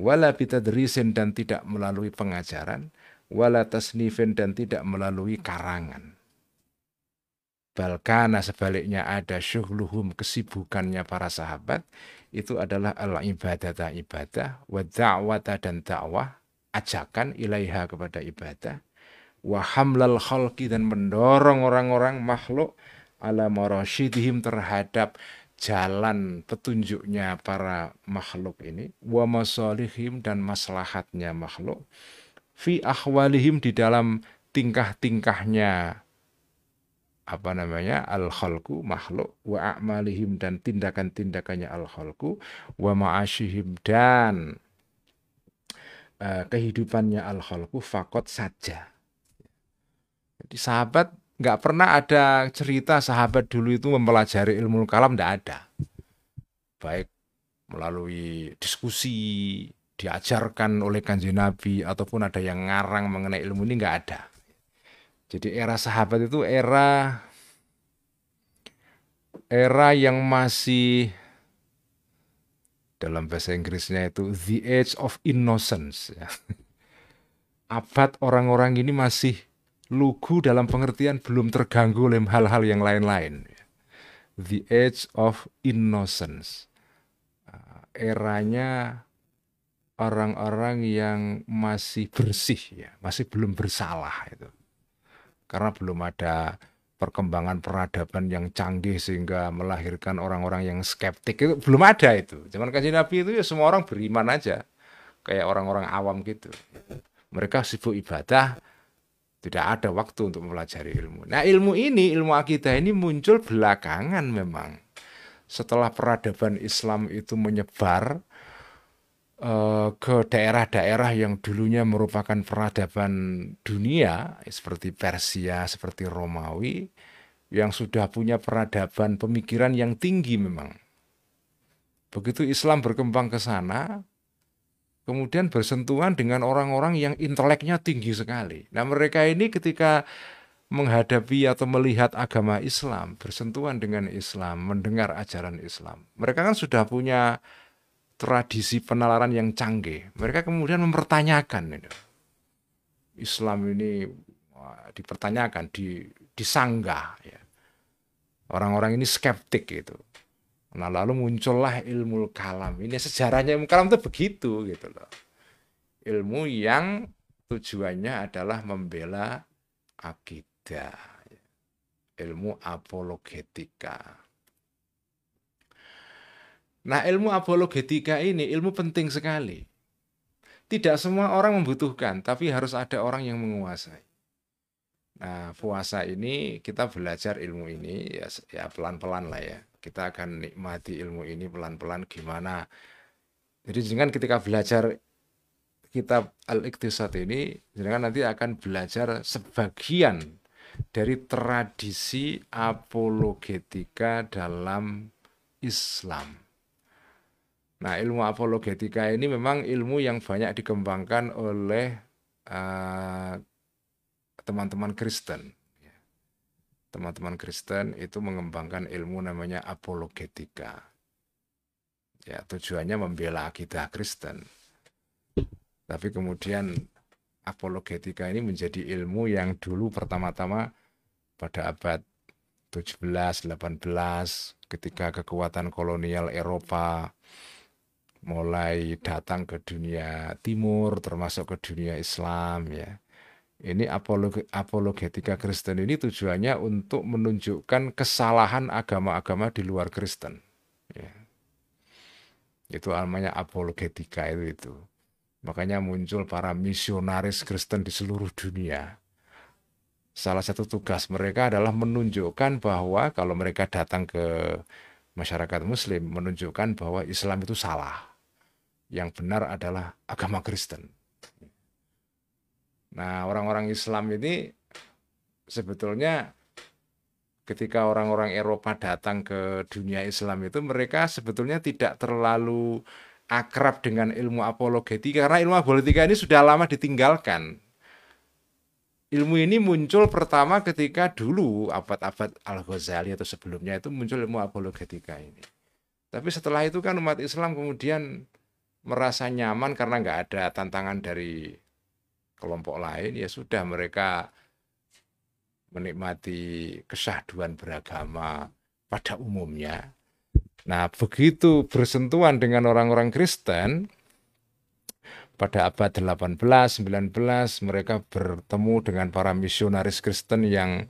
wala bitadrisin dan tidak melalui pengajaran wala tasnifin dan tidak melalui karangan. Balkana sebaliknya ada syuhluhum kesibukannya para sahabat itu adalah al ibadata ibadah. Wa da'wata dan dakwah ajakan ilaiha kepada ibadah. Wa hamlal khalqi dan mendorong orang-orang makhluk ala marasyidihim terhadap jalan petunjuknya para makhluk ini. Wa masalihim dan maslahatnya makhluk. Fi ahwalihim di dalam tingkah-tingkahnya apa namanya al khalqu makhluk wa a'malihim dan tindakan-tindakannya al khalqu wa ma'asyihim dan uh, kehidupannya al khalqu fakot saja. Jadi sahabat nggak pernah ada cerita sahabat dulu itu mempelajari ilmu kalam nggak ada. Baik melalui diskusi diajarkan oleh kanjeng Nabi ataupun ada yang ngarang mengenai ilmu ini nggak ada jadi era sahabat itu era era yang masih dalam bahasa Inggrisnya itu the age of innocence ya. Abad orang-orang ini masih lugu dalam pengertian belum terganggu oleh hal-hal yang lain-lain. Ya. The age of innocence. Ah, eranya orang-orang yang masih bersih ya, masih belum bersalah itu. Karena belum ada perkembangan peradaban yang canggih sehingga melahirkan orang-orang yang skeptik itu belum ada itu. Zaman kajian Nabi itu ya semua orang beriman aja. Kayak orang-orang awam gitu. Mereka sibuk ibadah, tidak ada waktu untuk mempelajari ilmu. Nah ilmu ini, ilmu akidah ini muncul belakangan memang. Setelah peradaban Islam itu menyebar, ke daerah-daerah yang dulunya merupakan peradaban dunia seperti Persia, seperti Romawi yang sudah punya peradaban pemikiran yang tinggi memang. Begitu Islam berkembang ke sana, kemudian bersentuhan dengan orang-orang yang inteleknya tinggi sekali. Nah, mereka ini ketika menghadapi atau melihat agama Islam, bersentuhan dengan Islam, mendengar ajaran Islam. Mereka kan sudah punya tradisi penalaran yang canggih. Mereka kemudian mempertanyakan. Islam ini dipertanyakan, di, disanggah. Ya. Orang-orang ini skeptik gitu. Nah lalu muncullah ilmu kalam. Ini sejarahnya ilmu kalam itu begitu gitu loh. Ilmu yang tujuannya adalah membela akidah. Ilmu apologetika. Nah, ilmu apologetika ini ilmu penting sekali. Tidak semua orang membutuhkan, tapi harus ada orang yang menguasai. Nah, puasa ini kita belajar ilmu ini ya, ya pelan-pelan lah ya. Kita akan nikmati ilmu ini pelan-pelan gimana. Jadi jangan ketika belajar kitab Al-Iqtisad ini, jangan nanti akan belajar sebagian dari tradisi apologetika dalam Islam. Nah, ilmu apologetika ini memang ilmu yang banyak dikembangkan oleh eh, teman-teman Kristen. Ya. Teman-teman Kristen itu mengembangkan ilmu namanya apologetika. Ya, tujuannya membela akidah Kristen. Tapi kemudian apologetika ini menjadi ilmu yang dulu pertama-tama pada abad 17, 18 ketika kekuatan kolonial Eropa mulai datang ke dunia timur termasuk ke dunia Islam ya. Ini apolog apologetika Kristen ini tujuannya untuk menunjukkan kesalahan agama-agama di luar Kristen. Ya. Itu namanya apologetika itu itu. Makanya muncul para misionaris Kristen di seluruh dunia. Salah satu tugas mereka adalah menunjukkan bahwa kalau mereka datang ke masyarakat muslim menunjukkan bahwa Islam itu salah yang benar adalah agama Kristen. Nah, orang-orang Islam ini sebetulnya ketika orang-orang Eropa datang ke dunia Islam itu mereka sebetulnya tidak terlalu akrab dengan ilmu apologetika karena ilmu apologetika ini sudah lama ditinggalkan. Ilmu ini muncul pertama ketika dulu abad-abad Al-Ghazali atau sebelumnya itu muncul ilmu apologetika ini. Tapi setelah itu kan umat Islam kemudian merasa nyaman karena nggak ada tantangan dari kelompok lain, ya sudah mereka menikmati kesahduan beragama pada umumnya. Nah, begitu bersentuhan dengan orang-orang Kristen, pada abad 18, 19 mereka bertemu dengan para misionaris Kristen yang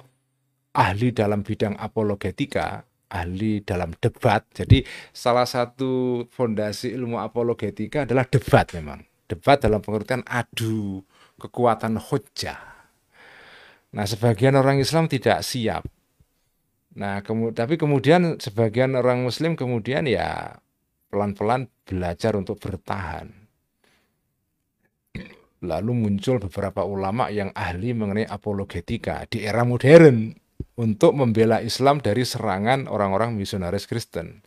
ahli dalam bidang apologetika ahli dalam debat. Jadi salah satu fondasi ilmu apologetika adalah debat memang. Debat dalam pengertian adu kekuatan hujah. Nah, sebagian orang Islam tidak siap. Nah, kemu tapi kemudian sebagian orang Muslim kemudian ya pelan-pelan belajar untuk bertahan. Lalu muncul beberapa ulama yang ahli mengenai apologetika di era modern untuk membela Islam dari serangan orang-orang misionaris Kristen.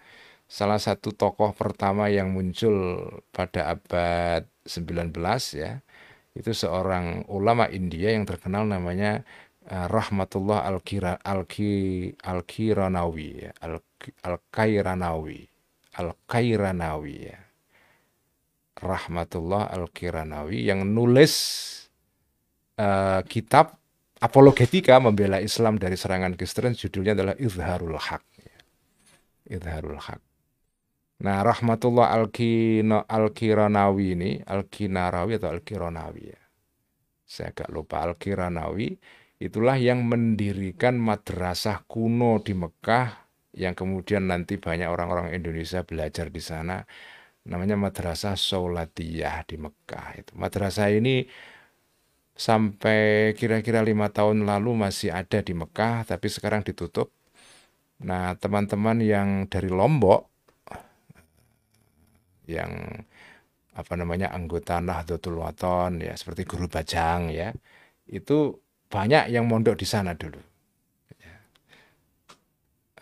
Salah satu tokoh pertama yang muncul pada abad 19 ya, itu seorang ulama India yang terkenal namanya uh, Rahmatullah Al-Kira Al-Ki Al-Kiranawi ya. Al-Kairanawi. Al-Kairanawi ya. Rahmatullah Al-Kiranawi yang nulis uh, kitab apologetika membela Islam dari serangan Kristen judulnya adalah Izharul Haq. Izharul Haq. Nah, Rahmatullah Al-Kiranawi ini, Al-Kinarawi atau Al-Kiranawi ya. Saya agak lupa Al-Kiranawi itulah yang mendirikan madrasah kuno di Mekah yang kemudian nanti banyak orang-orang Indonesia belajar di sana namanya madrasah Saulatiyah di Mekah itu madrasah ini sampai kira-kira lima tahun lalu masih ada di Mekah tapi sekarang ditutup nah teman-teman yang dari Lombok yang apa namanya anggota Nahdlatul Waton ya seperti guru Bajang ya itu banyak yang mondok di sana dulu.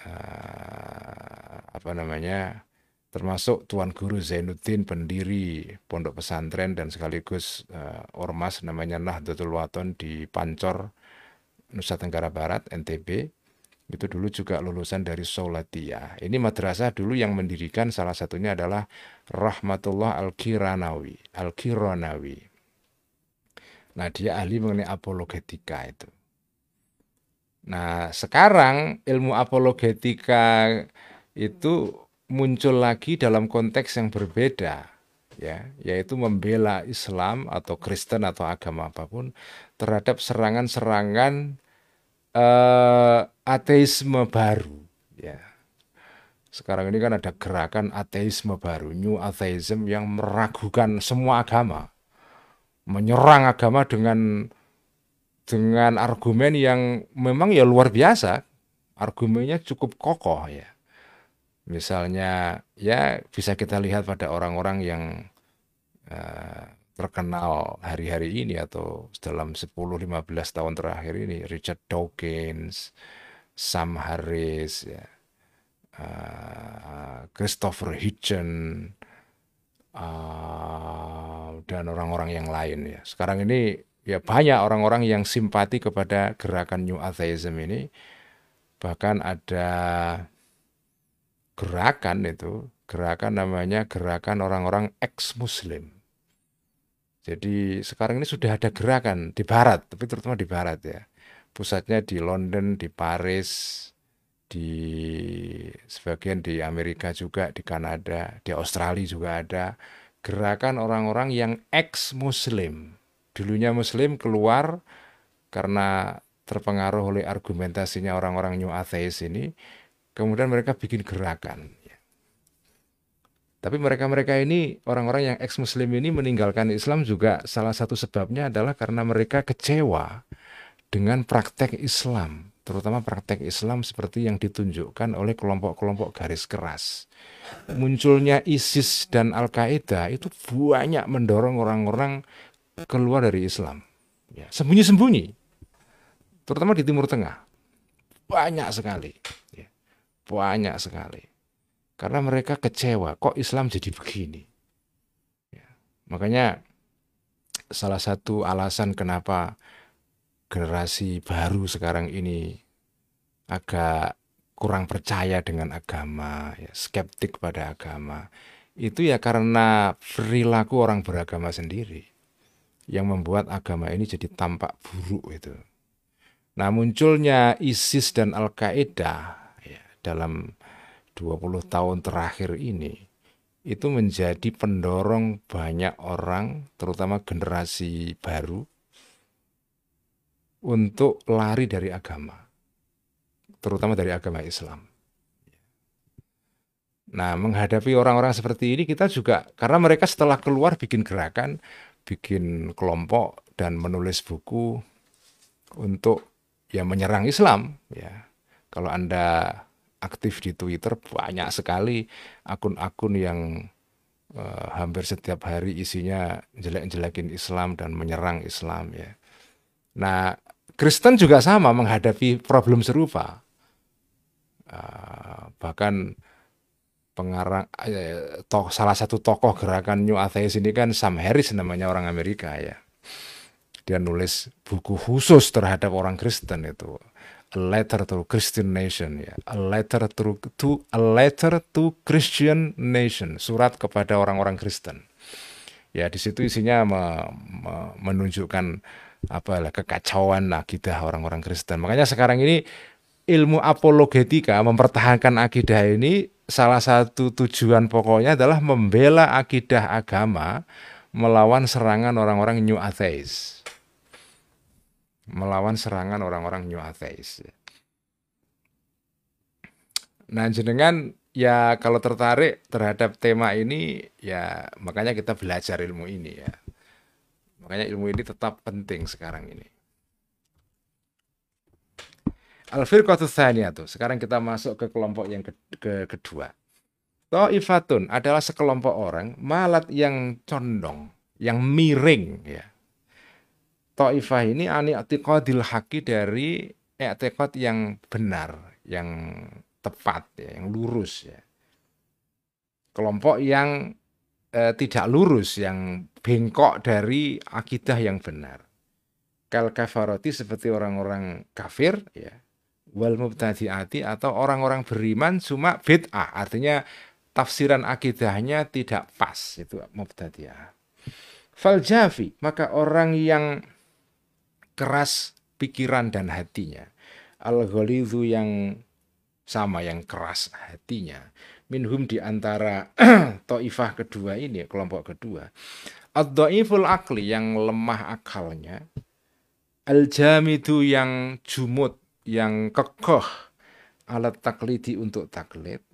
Uh, apa namanya termasuk Tuan Guru Zainuddin pendiri pondok pesantren dan sekaligus uh, ormas namanya Nahdlatul Waton di Pancor Nusa Tenggara Barat NTB itu dulu juga lulusan dari Saulatia. Ini madrasah dulu yang mendirikan salah satunya adalah Rahmatullah Al-Kiranawi, Al-Kiranawi. Nah, dia ahli mengenai apologetika itu. Nah, sekarang ilmu apologetika itu muncul lagi dalam konteks yang berbeda ya, yaitu membela Islam atau Kristen atau agama apa pun terhadap serangan-serangan uh, ateisme baru ya. Sekarang ini kan ada gerakan ateisme baru, new atheism yang meragukan semua agama menyerang agama dengan dengan argumen yang memang ya luar biasa. Argumennya cukup kokoh ya. Misalnya ya bisa kita lihat pada orang-orang yang uh, terkenal hari-hari ini atau dalam 10-15 tahun terakhir ini Richard Dawkins, Sam Harris, ya, uh, Christopher Hitchens, uh, dan orang-orang yang lain ya. Sekarang ini ya banyak orang-orang yang simpati kepada gerakan New Atheism ini. Bahkan ada gerakan itu, gerakan namanya gerakan orang-orang ex-muslim. Jadi sekarang ini sudah ada gerakan di barat, tapi terutama di barat ya. Pusatnya di London, di Paris, di sebagian di Amerika juga, di Kanada, di Australia juga ada gerakan orang-orang yang ex-muslim. Dulunya muslim keluar karena terpengaruh oleh argumentasinya orang-orang New Atheist ini, kemudian mereka bikin gerakan. Tapi mereka-mereka ini, orang-orang yang ex-muslim ini meninggalkan Islam juga salah satu sebabnya adalah karena mereka kecewa dengan praktek Islam terutama praktek Islam seperti yang ditunjukkan oleh kelompok-kelompok garis keras. Munculnya ISIS dan Al-Qaeda itu banyak mendorong orang-orang keluar dari Islam. Ya, sembunyi-sembunyi, terutama di Timur Tengah. Banyak sekali. Ya, banyak sekali. Karena mereka kecewa, kok Islam jadi begini. Ya, makanya salah satu alasan kenapa generasi baru sekarang ini agak kurang percaya dengan agama, ya, skeptik pada agama, itu ya karena perilaku orang beragama sendiri yang membuat agama ini jadi tampak buruk itu. Nah munculnya ISIS dan Al-Qaeda dalam 20 tahun terakhir ini itu menjadi pendorong banyak orang, terutama generasi baru, untuk lari dari agama, terutama dari agama Islam. Nah, menghadapi orang-orang seperti ini kita juga karena mereka setelah keluar bikin gerakan, bikin kelompok dan menulis buku untuk ya menyerang Islam ya. Kalau Anda aktif di Twitter banyak sekali akun-akun yang uh, hampir setiap hari isinya jelek-jelekin Islam dan menyerang Islam ya. Nah, Kristen juga sama menghadapi problem serupa. Uh, bahkan pengarang uh, toh, salah satu tokoh gerakan New Atheist ini kan Sam Harris namanya orang Amerika ya. dia nulis buku khusus terhadap orang Kristen itu a letter to Christian nation ya. A letter to, to a letter to Christian nation. Surat kepada orang-orang Kristen. Ya di situ isinya me, me, menunjukkan apa lah kekacauan akidah orang-orang Kristen. Makanya sekarang ini ilmu apologetika mempertahankan akidah ini salah satu tujuan pokoknya adalah membela akidah agama melawan serangan orang-orang New Atheist melawan serangan orang-orang New Atheist. Nah, jenengan ya kalau tertarik terhadap tema ini ya makanya kita belajar ilmu ini ya. Makanya ilmu ini tetap penting sekarang ini. Al-firqatu tuh. Sekarang kita masuk ke kelompok yang ke, ke kedua. Ta'ifatun adalah sekelompok orang malat yang condong, yang miring ya. Ta'ifah ini ani i'tiqadil haqi dari i'tiqad yang benar, yang tepat ya, yang lurus ya. Kelompok yang eh, tidak lurus, yang bengkok dari akidah yang benar. Kal kafaroti seperti orang-orang kafir ya. Wal mubtadi'ati atau orang-orang beriman cuma bid'ah, artinya tafsiran akidahnya tidak pas itu mubtadi'ah. Fal jafi, maka orang yang keras pikiran dan hatinya. Al-ghalidhu yang sama yang keras hatinya. Minhum di antara to'ifah kedua ini, kelompok kedua. Ad-da'iful akli yang lemah akalnya. Al-jamidu yang jumut, yang kekoh. Alat taklidi untuk taklid.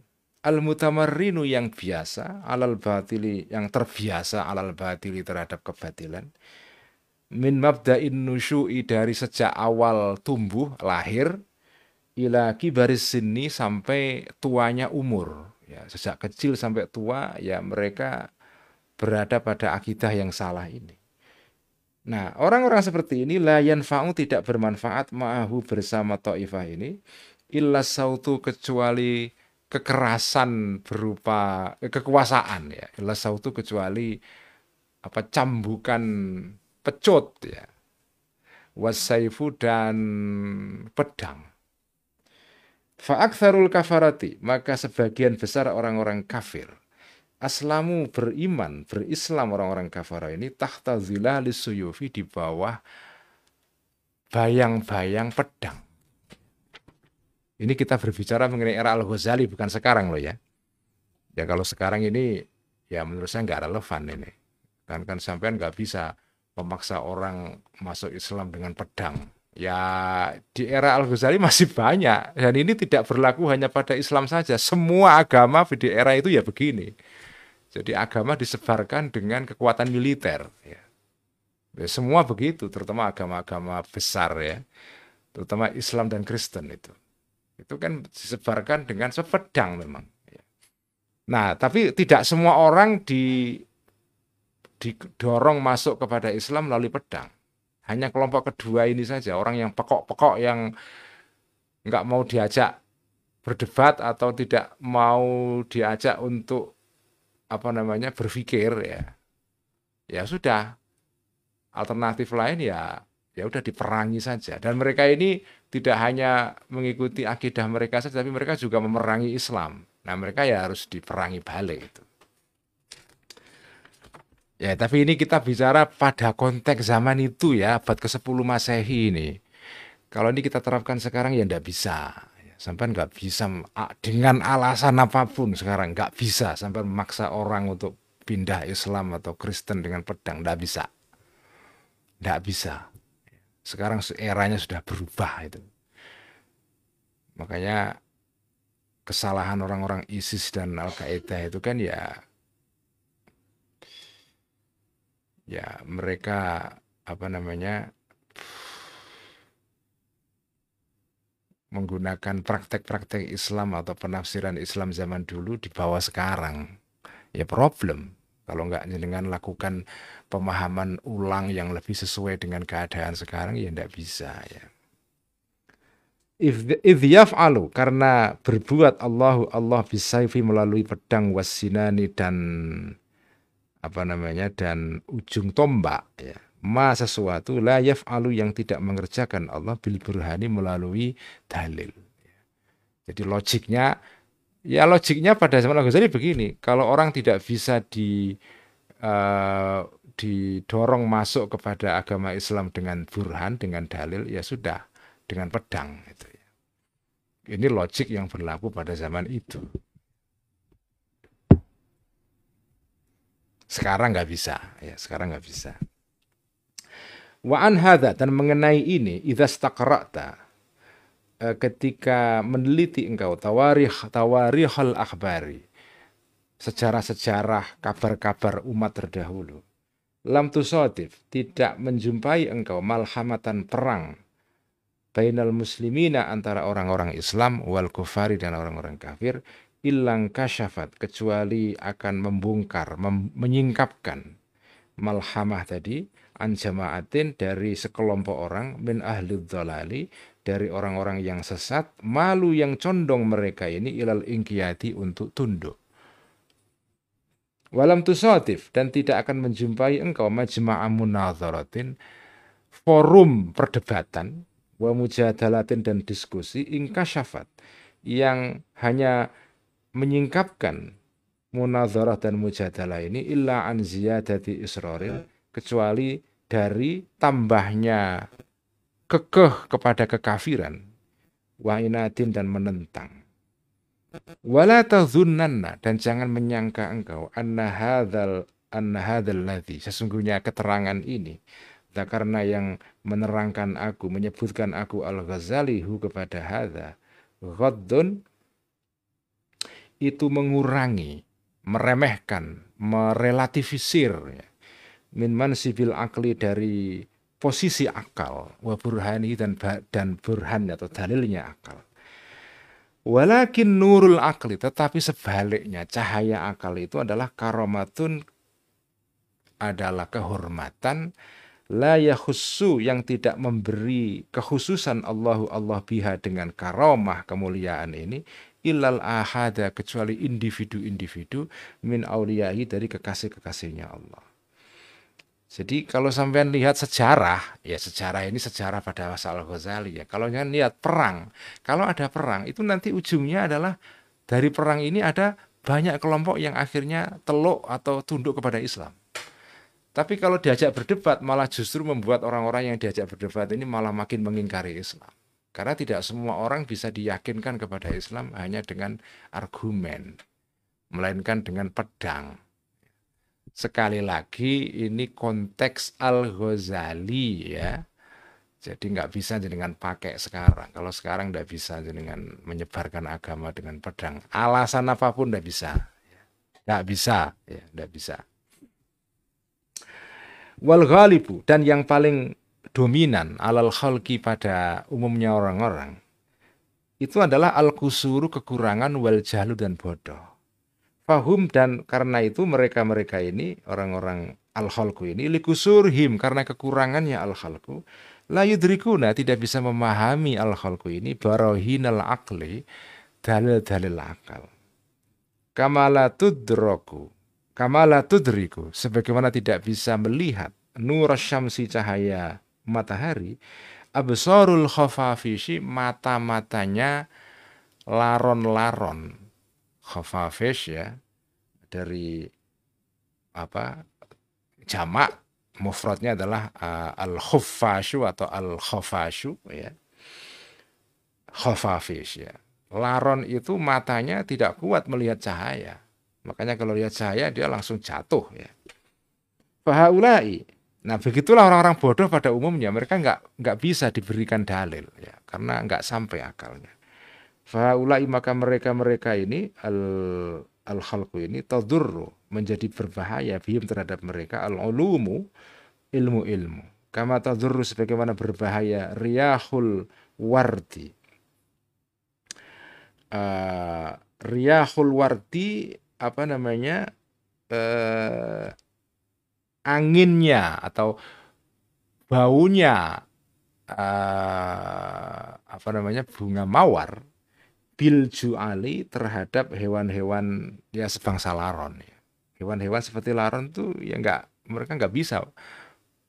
Al-mutamarrinu yang biasa, alal batili yang terbiasa alal batili terhadap kebatilan min mabda'in nusyu'i dari sejak awal tumbuh lahir ila kibaris sini sampai tuanya umur. Ya sejak kecil sampai tua ya mereka berada pada akidah yang salah ini. Nah orang-orang seperti ini la yanfa'u tidak bermanfaat ma'ahu bersama ta'ifah ini illa sautu kecuali kekerasan berupa eh, kekuasaan ya. Illa sautu kecuali apa cambukan pecut ya. Wasaifu dan pedang. Fa'aktharul kafarati, maka sebagian besar orang-orang kafir aslamu beriman, berislam orang-orang kafir ini tahta zilali suyufi di bawah bayang-bayang pedang. Ini kita berbicara mengenai era Al-Ghazali bukan sekarang loh ya. Ya kalau sekarang ini ya menurut saya nggak relevan ini. Kan kan sampean nggak bisa memaksa orang masuk Islam dengan pedang. Ya di era Al-Ghazali masih banyak dan ini tidak berlaku hanya pada Islam saja. Semua agama di era itu ya begini. Jadi agama disebarkan dengan kekuatan militer. Ya. Ya, semua begitu, terutama agama-agama besar ya, terutama Islam dan Kristen itu. Itu kan disebarkan dengan sepedang memang. Ya. Nah, tapi tidak semua orang di didorong masuk kepada Islam melalui pedang. Hanya kelompok kedua ini saja, orang yang pekok-pekok yang nggak mau diajak berdebat atau tidak mau diajak untuk apa namanya berpikir ya, ya sudah. Alternatif lain ya ya udah diperangi saja. Dan mereka ini tidak hanya mengikuti akidah mereka saja, tapi mereka juga memerangi Islam. Nah mereka ya harus diperangi balik itu. Ya, tapi ini kita bicara pada konteks zaman itu ya, abad ke-10 Masehi ini. Kalau ini kita terapkan sekarang ya ndak bisa. Sampai nggak bisa dengan alasan apa pun sekarang nggak bisa sampai memaksa orang untuk pindah Islam atau Kristen dengan pedang ndak bisa. Ndak bisa. Sekarang eranya sudah berubah itu. Makanya kesalahan orang-orang ISIS dan Al-Qaeda itu kan ya ya mereka apa namanya menggunakan praktek-praktek Islam atau penafsiran Islam zaman dulu di bawah sekarang. Ya problem. Kalau nggak dengan lakukan pemahaman ulang yang lebih sesuai dengan keadaan sekarang ya tidak bisa ya. If yaf'alu karena berbuat Allahu Allah bisaifi melalui pedang wasinani dan apa namanya dan ujung tombak ya ma sesuatu la yaf'alu yang tidak mengerjakan Allah bil burhani melalui dalil. Jadi logiknya ya logiknya pada zaman Al-Ghazali begini, kalau orang tidak bisa di uh, didorong masuk kepada agama Islam dengan burhan, dengan dalil, ya sudah dengan pedang itu ya. Ini logik yang berlaku pada zaman itu. Sekarang nggak bisa, ya sekarang nggak bisa. Wa an hadha, dan mengenai ini idza staqra'ta eh, ketika meneliti engkau tawarikh tawarikhul akhbari sejarah-sejarah kabar-kabar umat terdahulu lam tusatif tidak menjumpai engkau malhamatan perang bainal muslimina antara orang-orang Islam wal kufari dan orang-orang kafir ilang kasyafat kecuali akan membongkar mem menyingkapkan malhamah tadi an jamaatin dari sekelompok orang min ahli dhalali dari orang-orang yang sesat malu yang condong mereka ini ilal ingkiyati untuk tunduk. Walam tusatif dan tidak akan menjumpai engkau majma'a munazaratin forum perdebatan wa mujadalatin dan diskusi ingkasyafat yang hanya menyingkapkan munazarah dan mujadalah ini illa an ziyadati israril kecuali dari tambahnya kekeh kepada kekafiran wa inadin dan menentang. Wala tadhunnanna dan jangan menyangka engkau anna hadzal anna hadzal ladzi sesungguhnya keterangan ini karena yang menerangkan aku menyebutkan aku al-Ghazali hu kepada hadza ghaddun itu mengurangi meremehkan merelativisir ya min mansibil akli dari posisi akal wa burhani dan dan burhan atau dalilnya akal. Walakin nurul akli tetapi sebaliknya cahaya akal itu adalah karomatun adalah kehormatan la yakhussu yang tidak memberi kekhususan Allahu Allah biha dengan karomah kemuliaan ini ilal ahada kecuali individu-individu min auliyahi dari kekasih-kekasihnya Allah. Jadi kalau sampean lihat sejarah, ya sejarah ini sejarah pada masa Al-Ghazali ya. Kalau jangan lihat perang, kalau ada perang itu nanti ujungnya adalah dari perang ini ada banyak kelompok yang akhirnya teluk atau tunduk kepada Islam. Tapi kalau diajak berdebat malah justru membuat orang-orang yang diajak berdebat ini malah makin mengingkari Islam. Karena tidak semua orang bisa diyakinkan kepada Islam hanya dengan argumen, melainkan dengan pedang sekali lagi ini konteks Al-Ghazali ya. Jadi nggak bisa dengan pakai sekarang. Kalau sekarang nggak bisa dengan menyebarkan agama dengan pedang. Alasan apa pun nggak bisa. Nggak bisa, ya, nggak bisa. Wal ghalibu dan yang paling dominan alal khalqi pada umumnya orang-orang itu adalah al-kusuru kekurangan wal jahlu dan bodoh. Fahum dan karena itu mereka-mereka ini orang-orang al-khalqu ini likusurhim karena kekurangannya al-khalqu la yudrikuna tidak bisa memahami al-khalqu ini barohinal akli dalil-dalil akal. Kamala tudroku kamala tudriku sebagaimana tidak bisa melihat nur syamsi cahaya matahari absarul khafafisi mata-matanya laron-laron. Khafafish ya dari apa jamak mufradnya adalah uh, al khufashu atau al khafashu ya khafafish ya. Laron itu matanya tidak kuat melihat cahaya. Makanya kalau lihat cahaya dia langsung jatuh ya. Fahaulai nah begitulah orang-orang bodoh pada umumnya mereka nggak nggak bisa diberikan dalil ya karena nggak sampai akalnya Faulai maka mereka-mereka ini al al khalqu ini tadurru menjadi berbahaya bihim terhadap mereka al ulumu ilmu-ilmu. Kama tadurru sebagaimana berbahaya riyahul wardi. Uh, riyahul wardi apa namanya uh, anginnya atau baunya uh, apa namanya bunga mawar bil juali terhadap hewan-hewan ya sebangsa laron ya. Hewan-hewan seperti laron tuh ya nggak mereka nggak bisa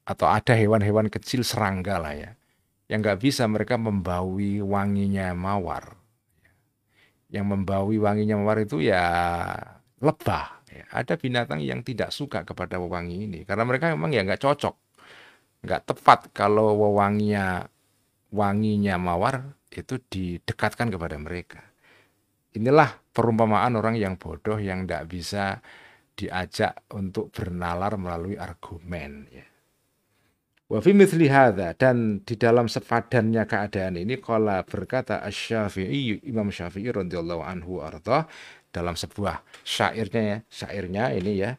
atau ada hewan-hewan kecil serangga lah ya yang nggak bisa mereka membawi wanginya mawar yang membawi wanginya mawar itu ya lebah. Ada binatang yang tidak suka kepada wangi ini. Karena mereka memang ya nggak cocok. Nggak tepat kalau wanginya wanginya mawar itu didekatkan kepada mereka. Inilah perumpamaan orang yang bodoh yang tidak bisa diajak untuk bernalar melalui argumen ya. Wa fi mithli dan di dalam sepadannya keadaan ini kala berkata Asy-Syafi'i Imam Syafi'i radhiyallahu anhu arda dalam sebuah syairnya ya, syairnya ini ya.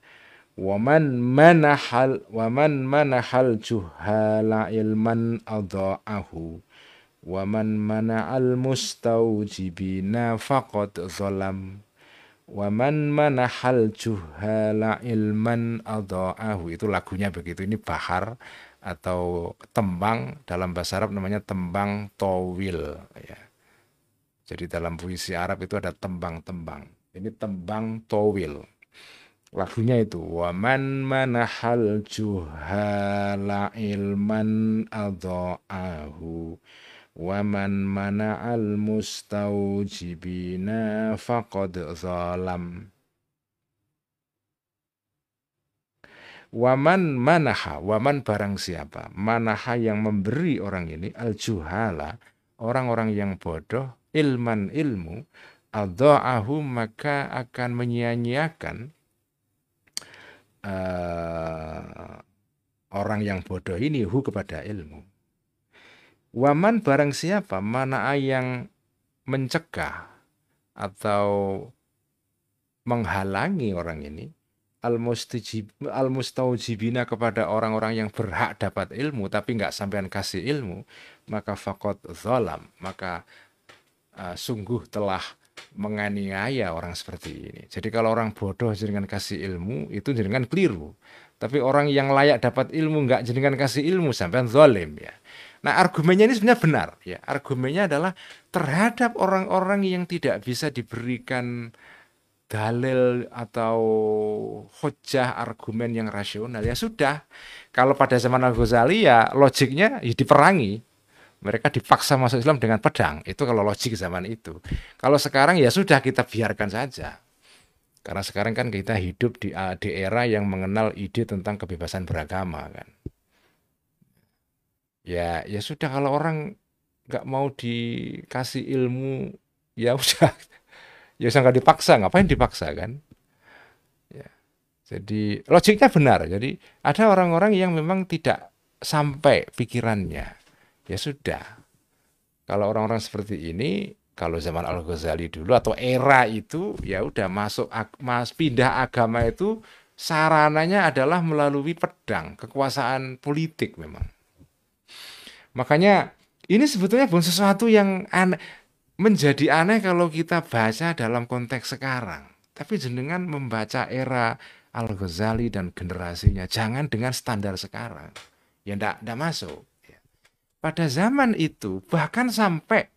Waman manahal waman manahal juhala ilman adha'ahu waman mana'al mustawjibina faqad zalam Waman manahal juhala ilman adha'ahu itu lagunya begitu ini bahar atau tembang dalam bahasa Arab namanya tembang towil ya. Jadi dalam puisi Arab itu ada tembang-tembang. Ini tembang towil. Lagunya itu waman manahal juhala ilman adha'ahu Waman mana'al mustaujibina faqad zalam. Waman manaha, waman barang siapa, manaha yang memberi orang ini, al-juhala, orang-orang yang bodoh, ilman ilmu, adha'ahu maka akan menyia-nyiakan uh, orang yang bodoh ini hu kepada ilmu. Waman barang siapa mana yang mencegah atau menghalangi orang ini al mustaujibina kepada orang-orang yang berhak dapat ilmu tapi nggak sampean kasih ilmu maka fakot zalam maka uh, sungguh telah menganiaya orang seperti ini. Jadi kalau orang bodoh dengan kasih ilmu itu dengan keliru. Tapi orang yang layak dapat ilmu nggak dengan kasih ilmu sampean zalim ya. Nah, argumennya ini sebenarnya benar ya. Argumennya adalah terhadap orang-orang yang tidak bisa diberikan dalil atau hujah argumen yang rasional ya sudah. Kalau pada zaman Al-Ghazali ya logiknya ya diperangi. Mereka dipaksa masuk Islam dengan pedang. Itu kalau logik zaman itu. Kalau sekarang ya sudah kita biarkan saja. Karena sekarang kan kita hidup di, di era yang mengenal ide tentang kebebasan beragama kan. Ya ya sudah kalau orang nggak mau dikasih ilmu ya udah. Ya usah nggak dipaksa. Ngapain dipaksa kan? Ya. Jadi logiknya benar. Jadi ada orang-orang yang memang tidak sampai pikirannya ya sudah kalau orang-orang seperti ini kalau zaman Al Ghazali dulu atau era itu ya udah masuk mas pindah agama itu sarananya adalah melalui pedang kekuasaan politik memang Makanya ini sebetulnya bukan sesuatu yang aneh, menjadi aneh kalau kita baca dalam konteks sekarang. Tapi jenengan membaca era Al-Ghazali dan generasinya, jangan dengan standar sekarang. Ya enggak masuk. Pada zaman itu, bahkan sampai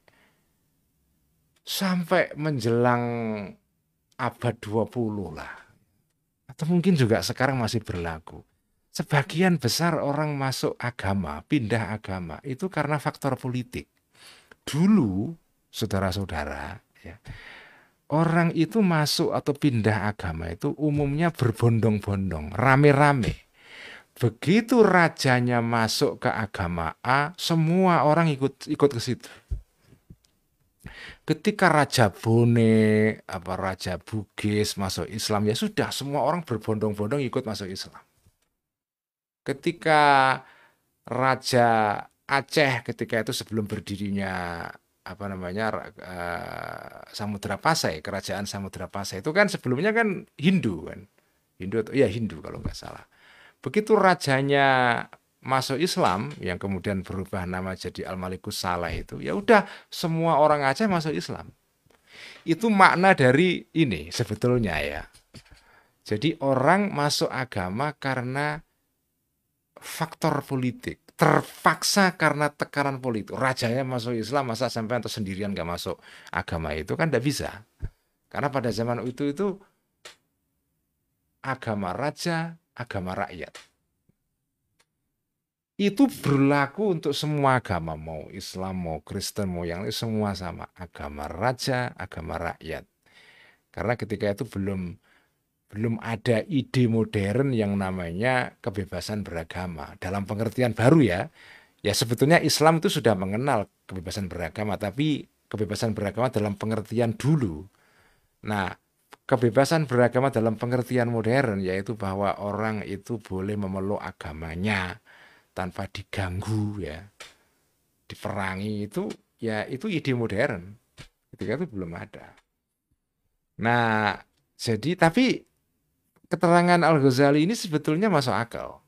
sampai menjelang abad 20 lah. Atau mungkin juga sekarang masih berlaku sebagian besar orang masuk agama, pindah agama itu karena faktor politik. Dulu, saudara-saudara, ya, orang itu masuk atau pindah agama itu umumnya berbondong-bondong, rame-rame. Begitu rajanya masuk ke agama A, semua orang ikut ikut ke situ. Ketika Raja Bone, apa Raja Bugis masuk Islam ya sudah semua orang berbondong-bondong ikut masuk Islam ketika Raja Aceh ketika itu sebelum berdirinya apa namanya uh, Samudra Pasai, kerajaan Samudra Pasai itu kan sebelumnya kan Hindu kan. Hindu atau ya Hindu kalau nggak salah. Begitu rajanya masuk Islam yang kemudian berubah nama jadi Al-Malikus Salah itu, ya udah semua orang Aceh masuk Islam. Itu makna dari ini sebetulnya ya. Jadi orang masuk agama karena faktor politik terpaksa karena tekanan politik rajanya masuk Islam masa sampai atau sendirian gak masuk agama itu kan tidak bisa karena pada zaman itu itu agama raja agama rakyat. Itu berlaku untuk semua agama mau Islam mau Kristen mau yang lain semua sama. Agama raja agama rakyat. Karena ketika itu belum belum ada ide modern yang namanya kebebasan beragama. Dalam pengertian baru ya ya sebetulnya Islam itu sudah mengenal kebebasan beragama tapi kebebasan beragama dalam pengertian dulu. Nah kebebasan beragama dalam pengertian modern yaitu bahwa orang itu boleh memeluk agamanya tanpa diganggu ya. Diperangi itu ya itu ide modern. Ketika itu belum ada. Nah jadi tapi keterangan Al Ghazali ini sebetulnya masuk akal.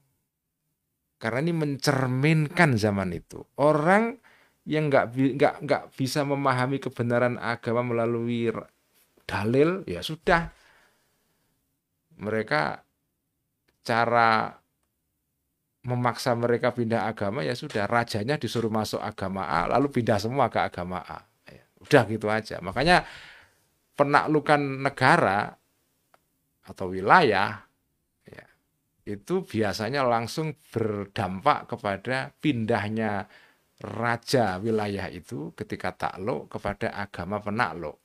Karena ini mencerminkan zaman itu. Orang yang nggak nggak nggak bisa memahami kebenaran agama melalui dalil ya sudah. Mereka cara memaksa mereka pindah agama ya sudah. Rajanya disuruh masuk agama A lalu pindah semua ke agama A. Ya, udah gitu aja. Makanya penaklukan negara atau wilayah ya, itu biasanya langsung berdampak kepada pindahnya raja wilayah itu ketika takluk kepada agama penakluk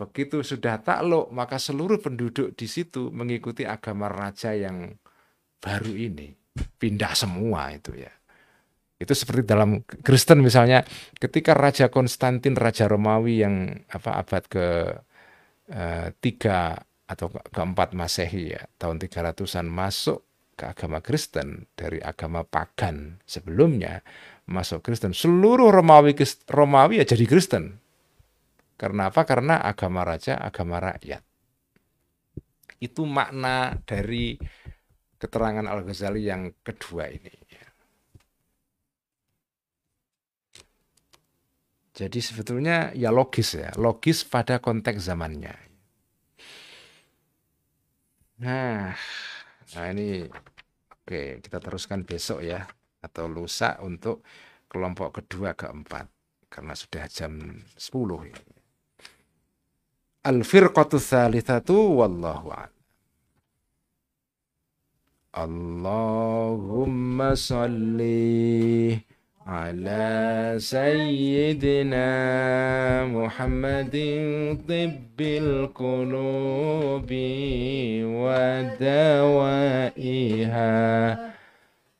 begitu sudah takluk maka seluruh penduduk di situ mengikuti agama raja yang baru ini pindah semua itu ya. Itu seperti dalam Kristen misalnya ketika Raja Konstantin Raja Romawi yang apa abad ke eh, tiga atau keempat Masehi ya tahun 300-an masuk ke agama Kristen dari agama pagan sebelumnya masuk Kristen seluruh Romawi Romawi ya jadi Kristen karena apa karena agama raja agama rakyat itu makna dari keterangan Al-Ghazali yang kedua ini. Jadi sebetulnya ya logis ya, logis pada konteks zamannya. Nah, nah ini oke kita teruskan besok ya atau lusa untuk kelompok kedua keempat karena sudah jam 10 ini. Al-firqatu tsalitsatu wallahu a'lam. اللهم صل على سيدنا محمد طب القلوب ودوائها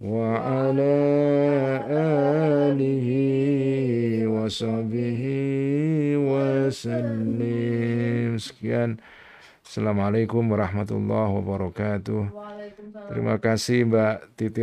وعلى آله وصحبه وسلم sekian Assalamualaikum warahmatullahi wabarakatuh Terima kasih Mbak Titi